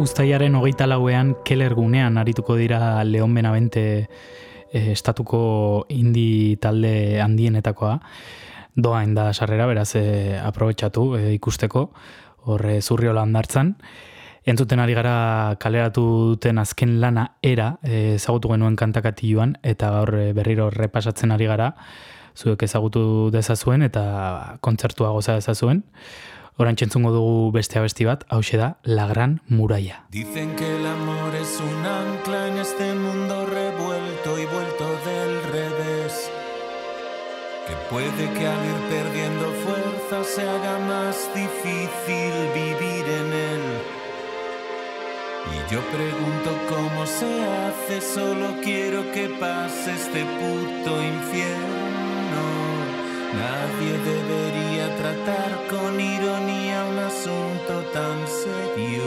Uztailaren hogeita lauean Keller gunean arituko dira Leon Benavente eh, estatuko indi talde handienetakoa. Doain da sarrera, beraz eh, aprobetxatu eh, ikusteko, horre zurriola handartzan. Entzuten ari gara kaleratu duten azken lana era, ezagutu genuen kantakatioan, eta gaur berriro repasatzen ari gara, zuek ezagutu dezazuen eta kontzertua goza dezazuen. Horan txentzungo dugu beste abesti bat, hause da La Gran Muralla. Dicen que el amor es un ancla en este mundo revuelto y vuelto del revés. Que puede que al ir perdiendo fuerza se haga más difícil vivir en él. Y yo pregunto cómo se hace, solo quiero que pase este puto infierno. Nadie debería tratar con ironía un asunto tan serio.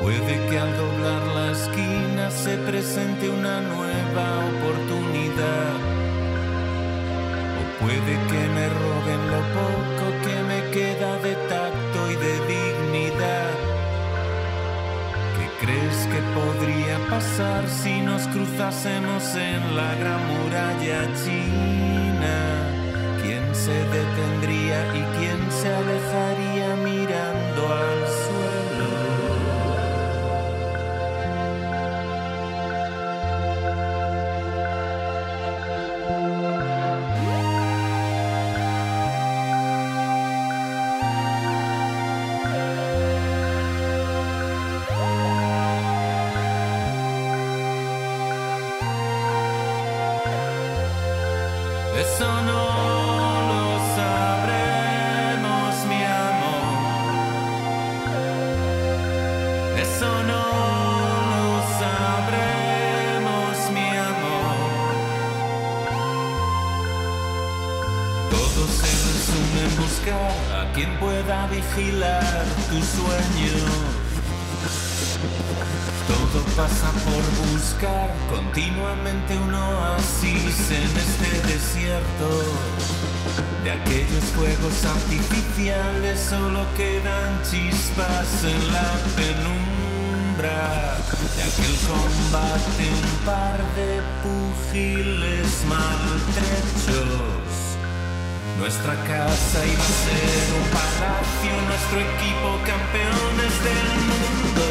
Puede que al doblar la esquina se presente una nueva oportunidad. O puede que me roben lo poco que me queda pasar si nos cruzamos? estásemos en la gran muralla china, ¿quién se detendría y quién se alejaría mirando al suelo? Nuestra casa iba a ser un palacio, nuestro equipo campeones del mundo.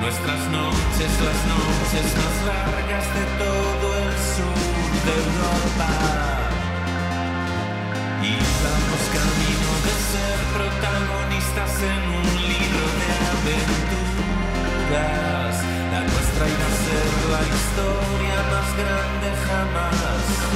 Nuestras noches, las noches más largas de todo el sur de Europa. Y vamos camino de ser protagonistas en un libro de aventuras. La nuestra iba a ser la historia más grande jamás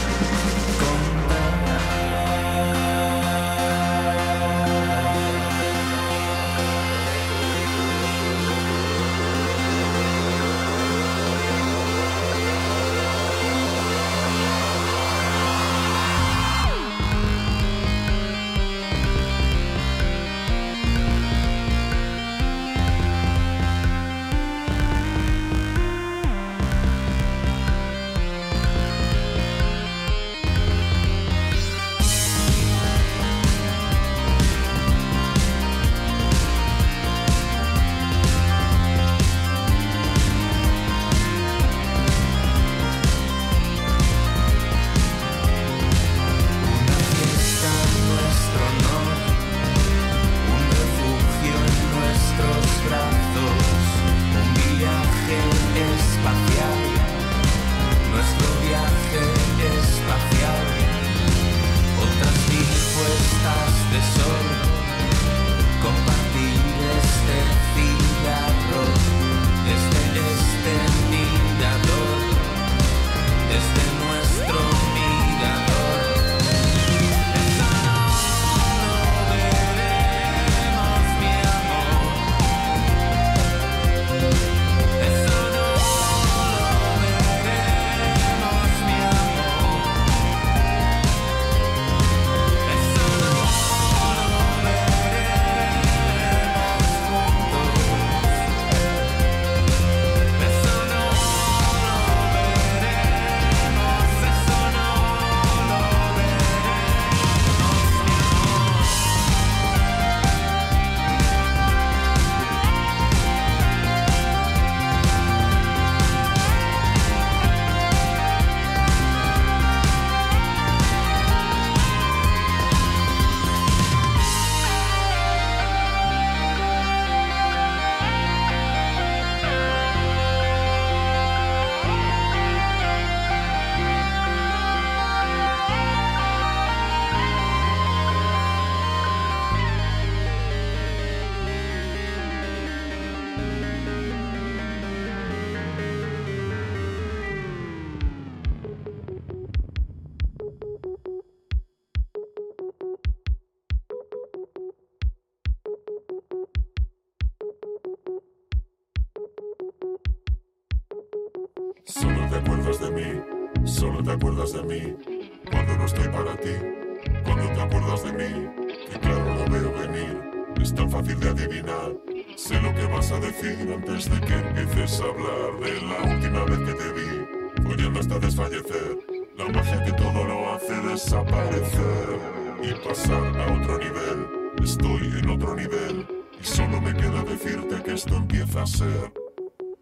decir antes de que empieces a hablar de la última vez que te vi, follando hasta desfallecer. La magia que todo lo hace desaparecer y pasar a otro nivel. Estoy en otro nivel y solo me queda decirte que esto empieza a ser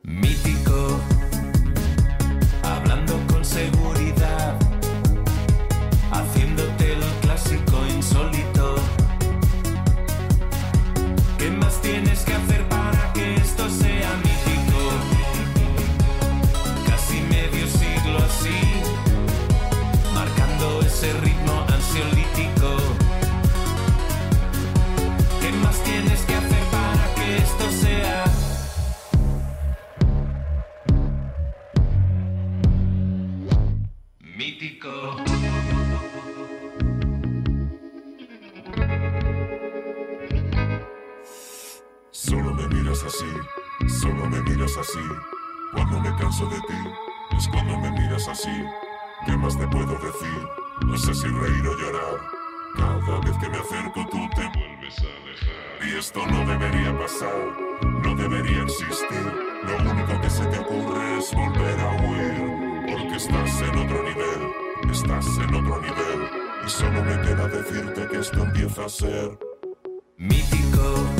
mítico, Solo me miras así, solo me miras así. Cuando me canso de ti, es cuando me miras así. ¿Qué más te puedo decir? No sé si reír o llorar. Cada vez que me acerco tú te vuelves a dejar. Y esto no debería pasar, no debería existir. Lo único que se te ocurre es volver a huir, porque estás en otro nivel estás en otro nivel y solo me queda decirte que esto empieza a ser mítico.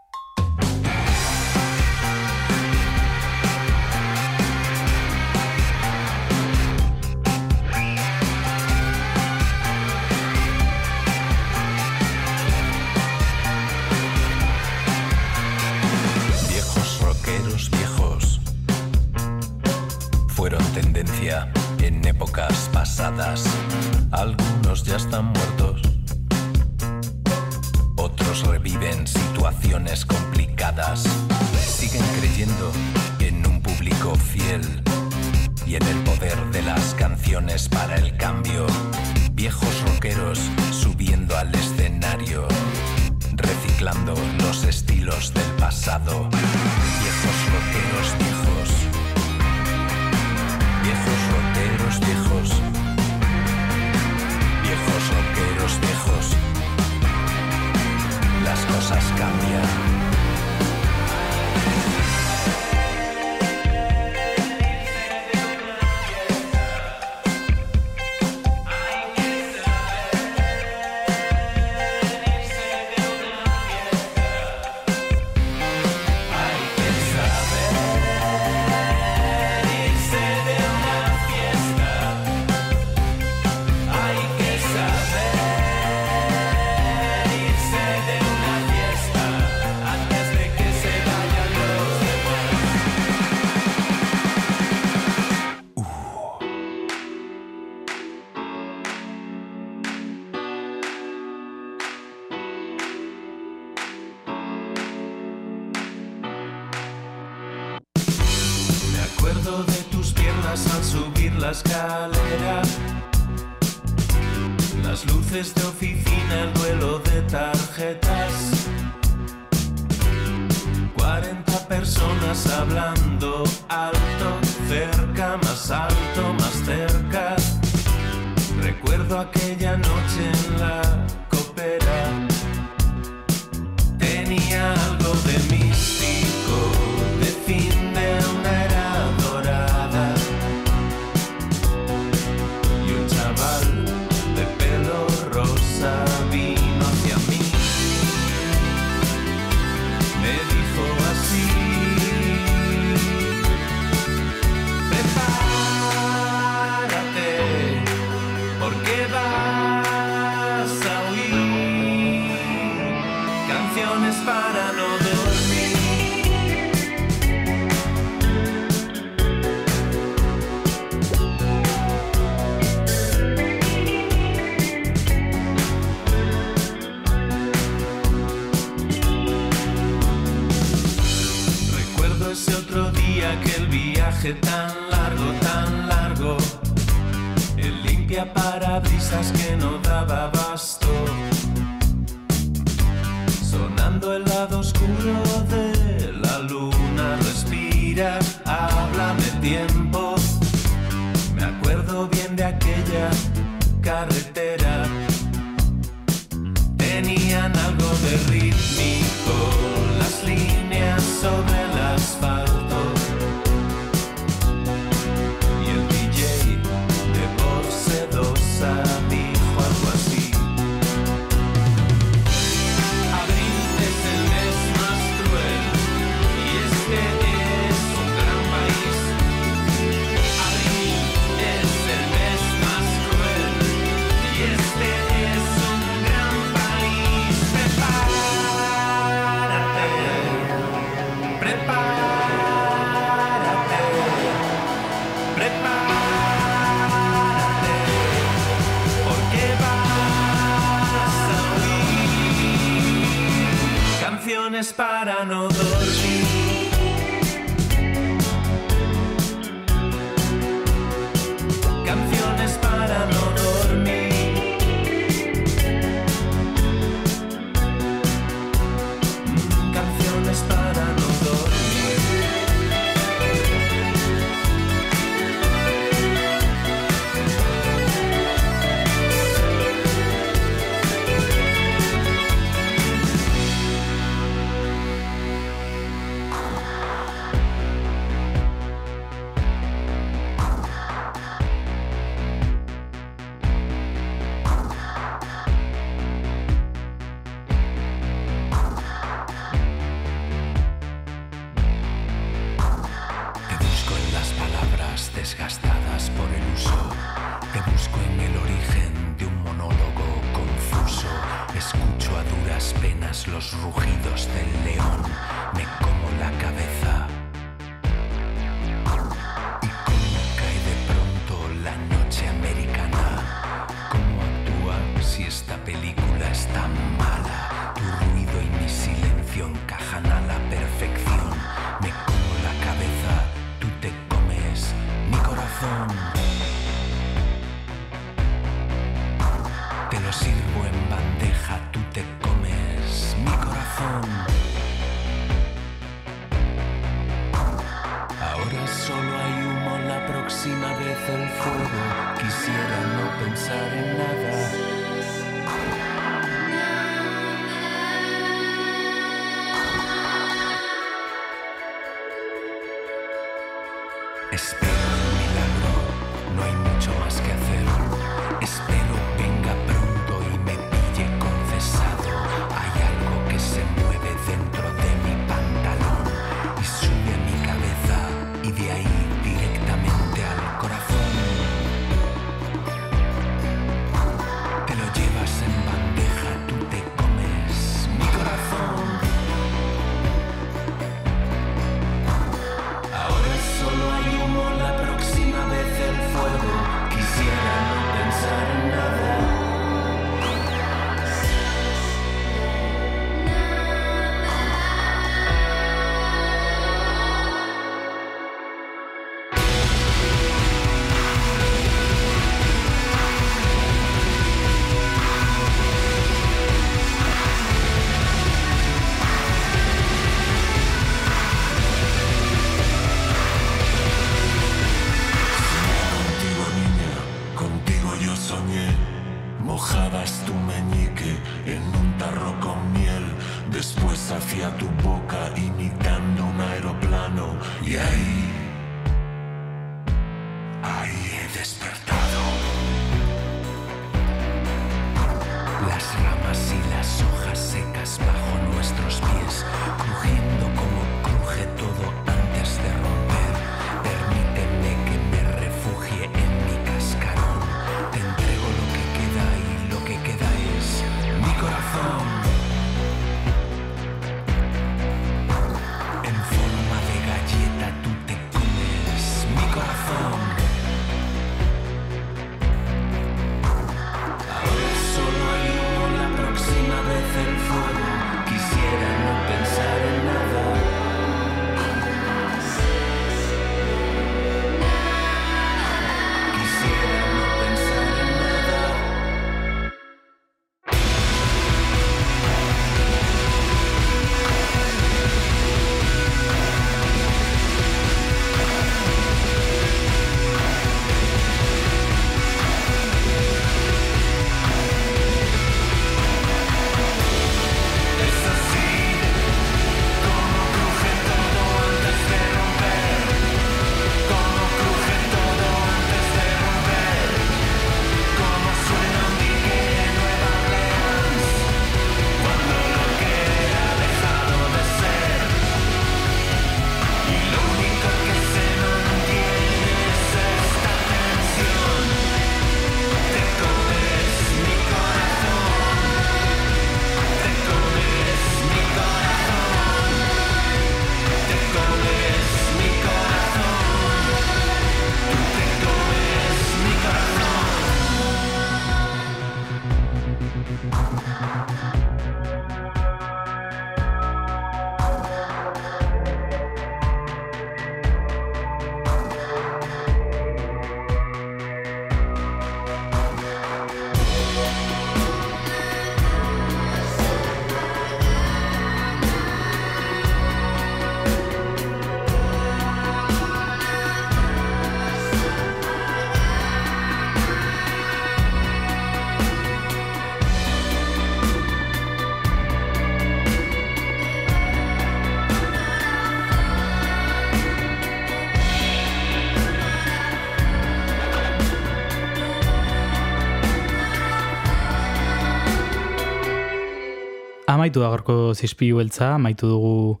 amaitu da gorko zizpilu beltza, amaitu dugu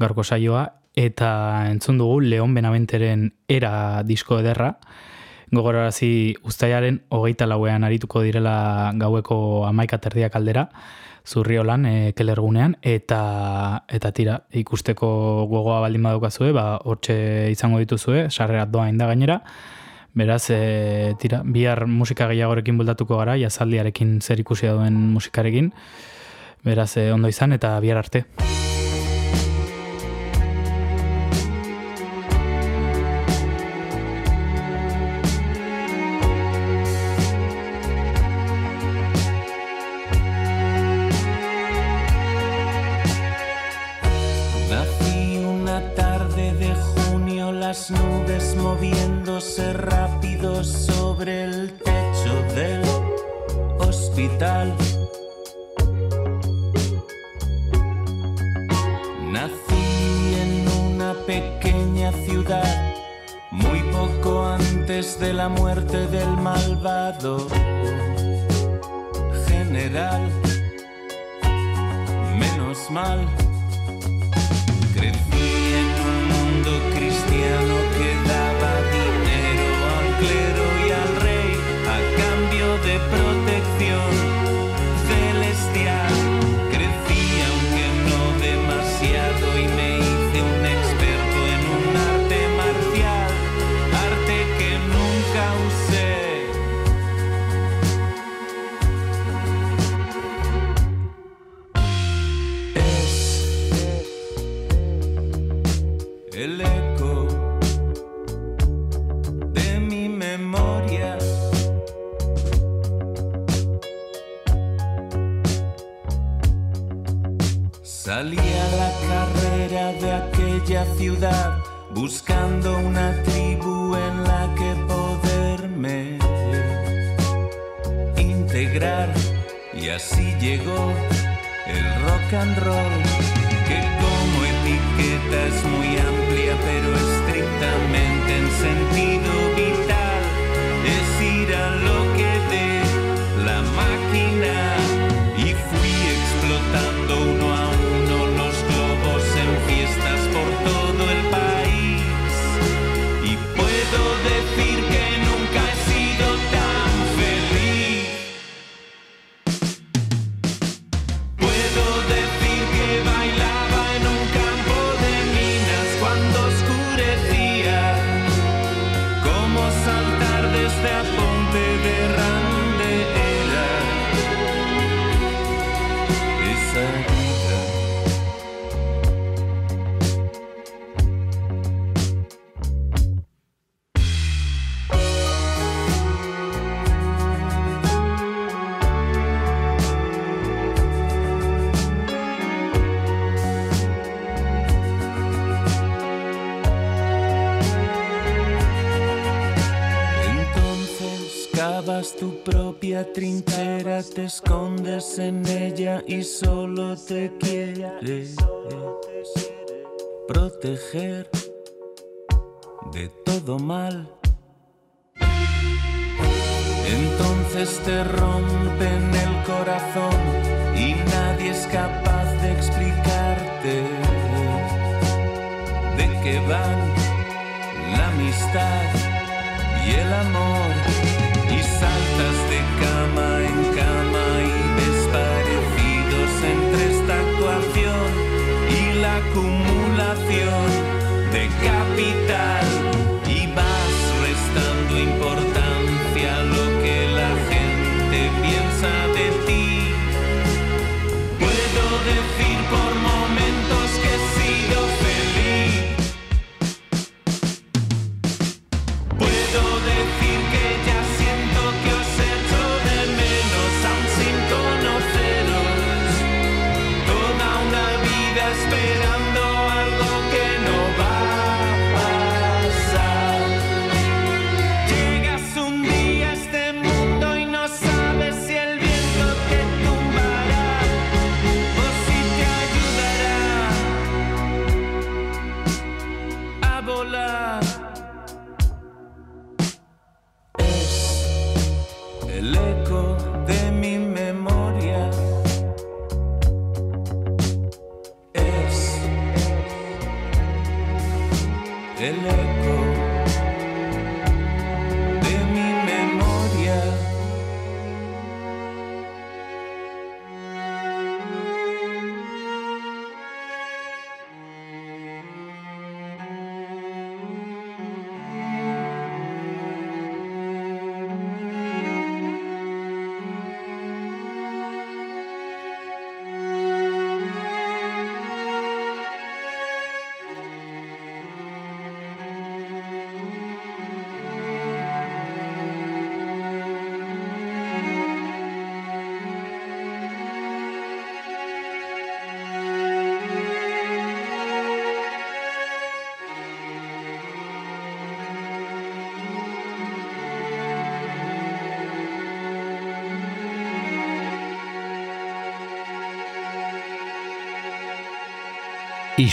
gorko saioa, eta entzun dugu Leon Benaventeren era disko ederra. Gogorarazi ustaiaren hogeita lauean arituko direla gaueko amaika terdiak aldera, zurriolan, e, kelergunean, eta, eta tira, ikusteko gogoa baldin badukazue, ba, hortxe izango dituzue, sarrerat doa inda gainera, Beraz, e, tira, bihar musika gehiagorekin bultatuko gara, jazaldiarekin zer ikusi duen musikarekin. Beraz, eh, ondo izan eta bihar arte. propia trinchera, te escondes en ella y solo te quieres proteger de todo mal. Entonces te rompen el corazón y nadie es capaz de explicarte de qué van la amistad y el amor. Y saltas de cama en cama y desparecidos entre esta actuación y la acumulación de capital.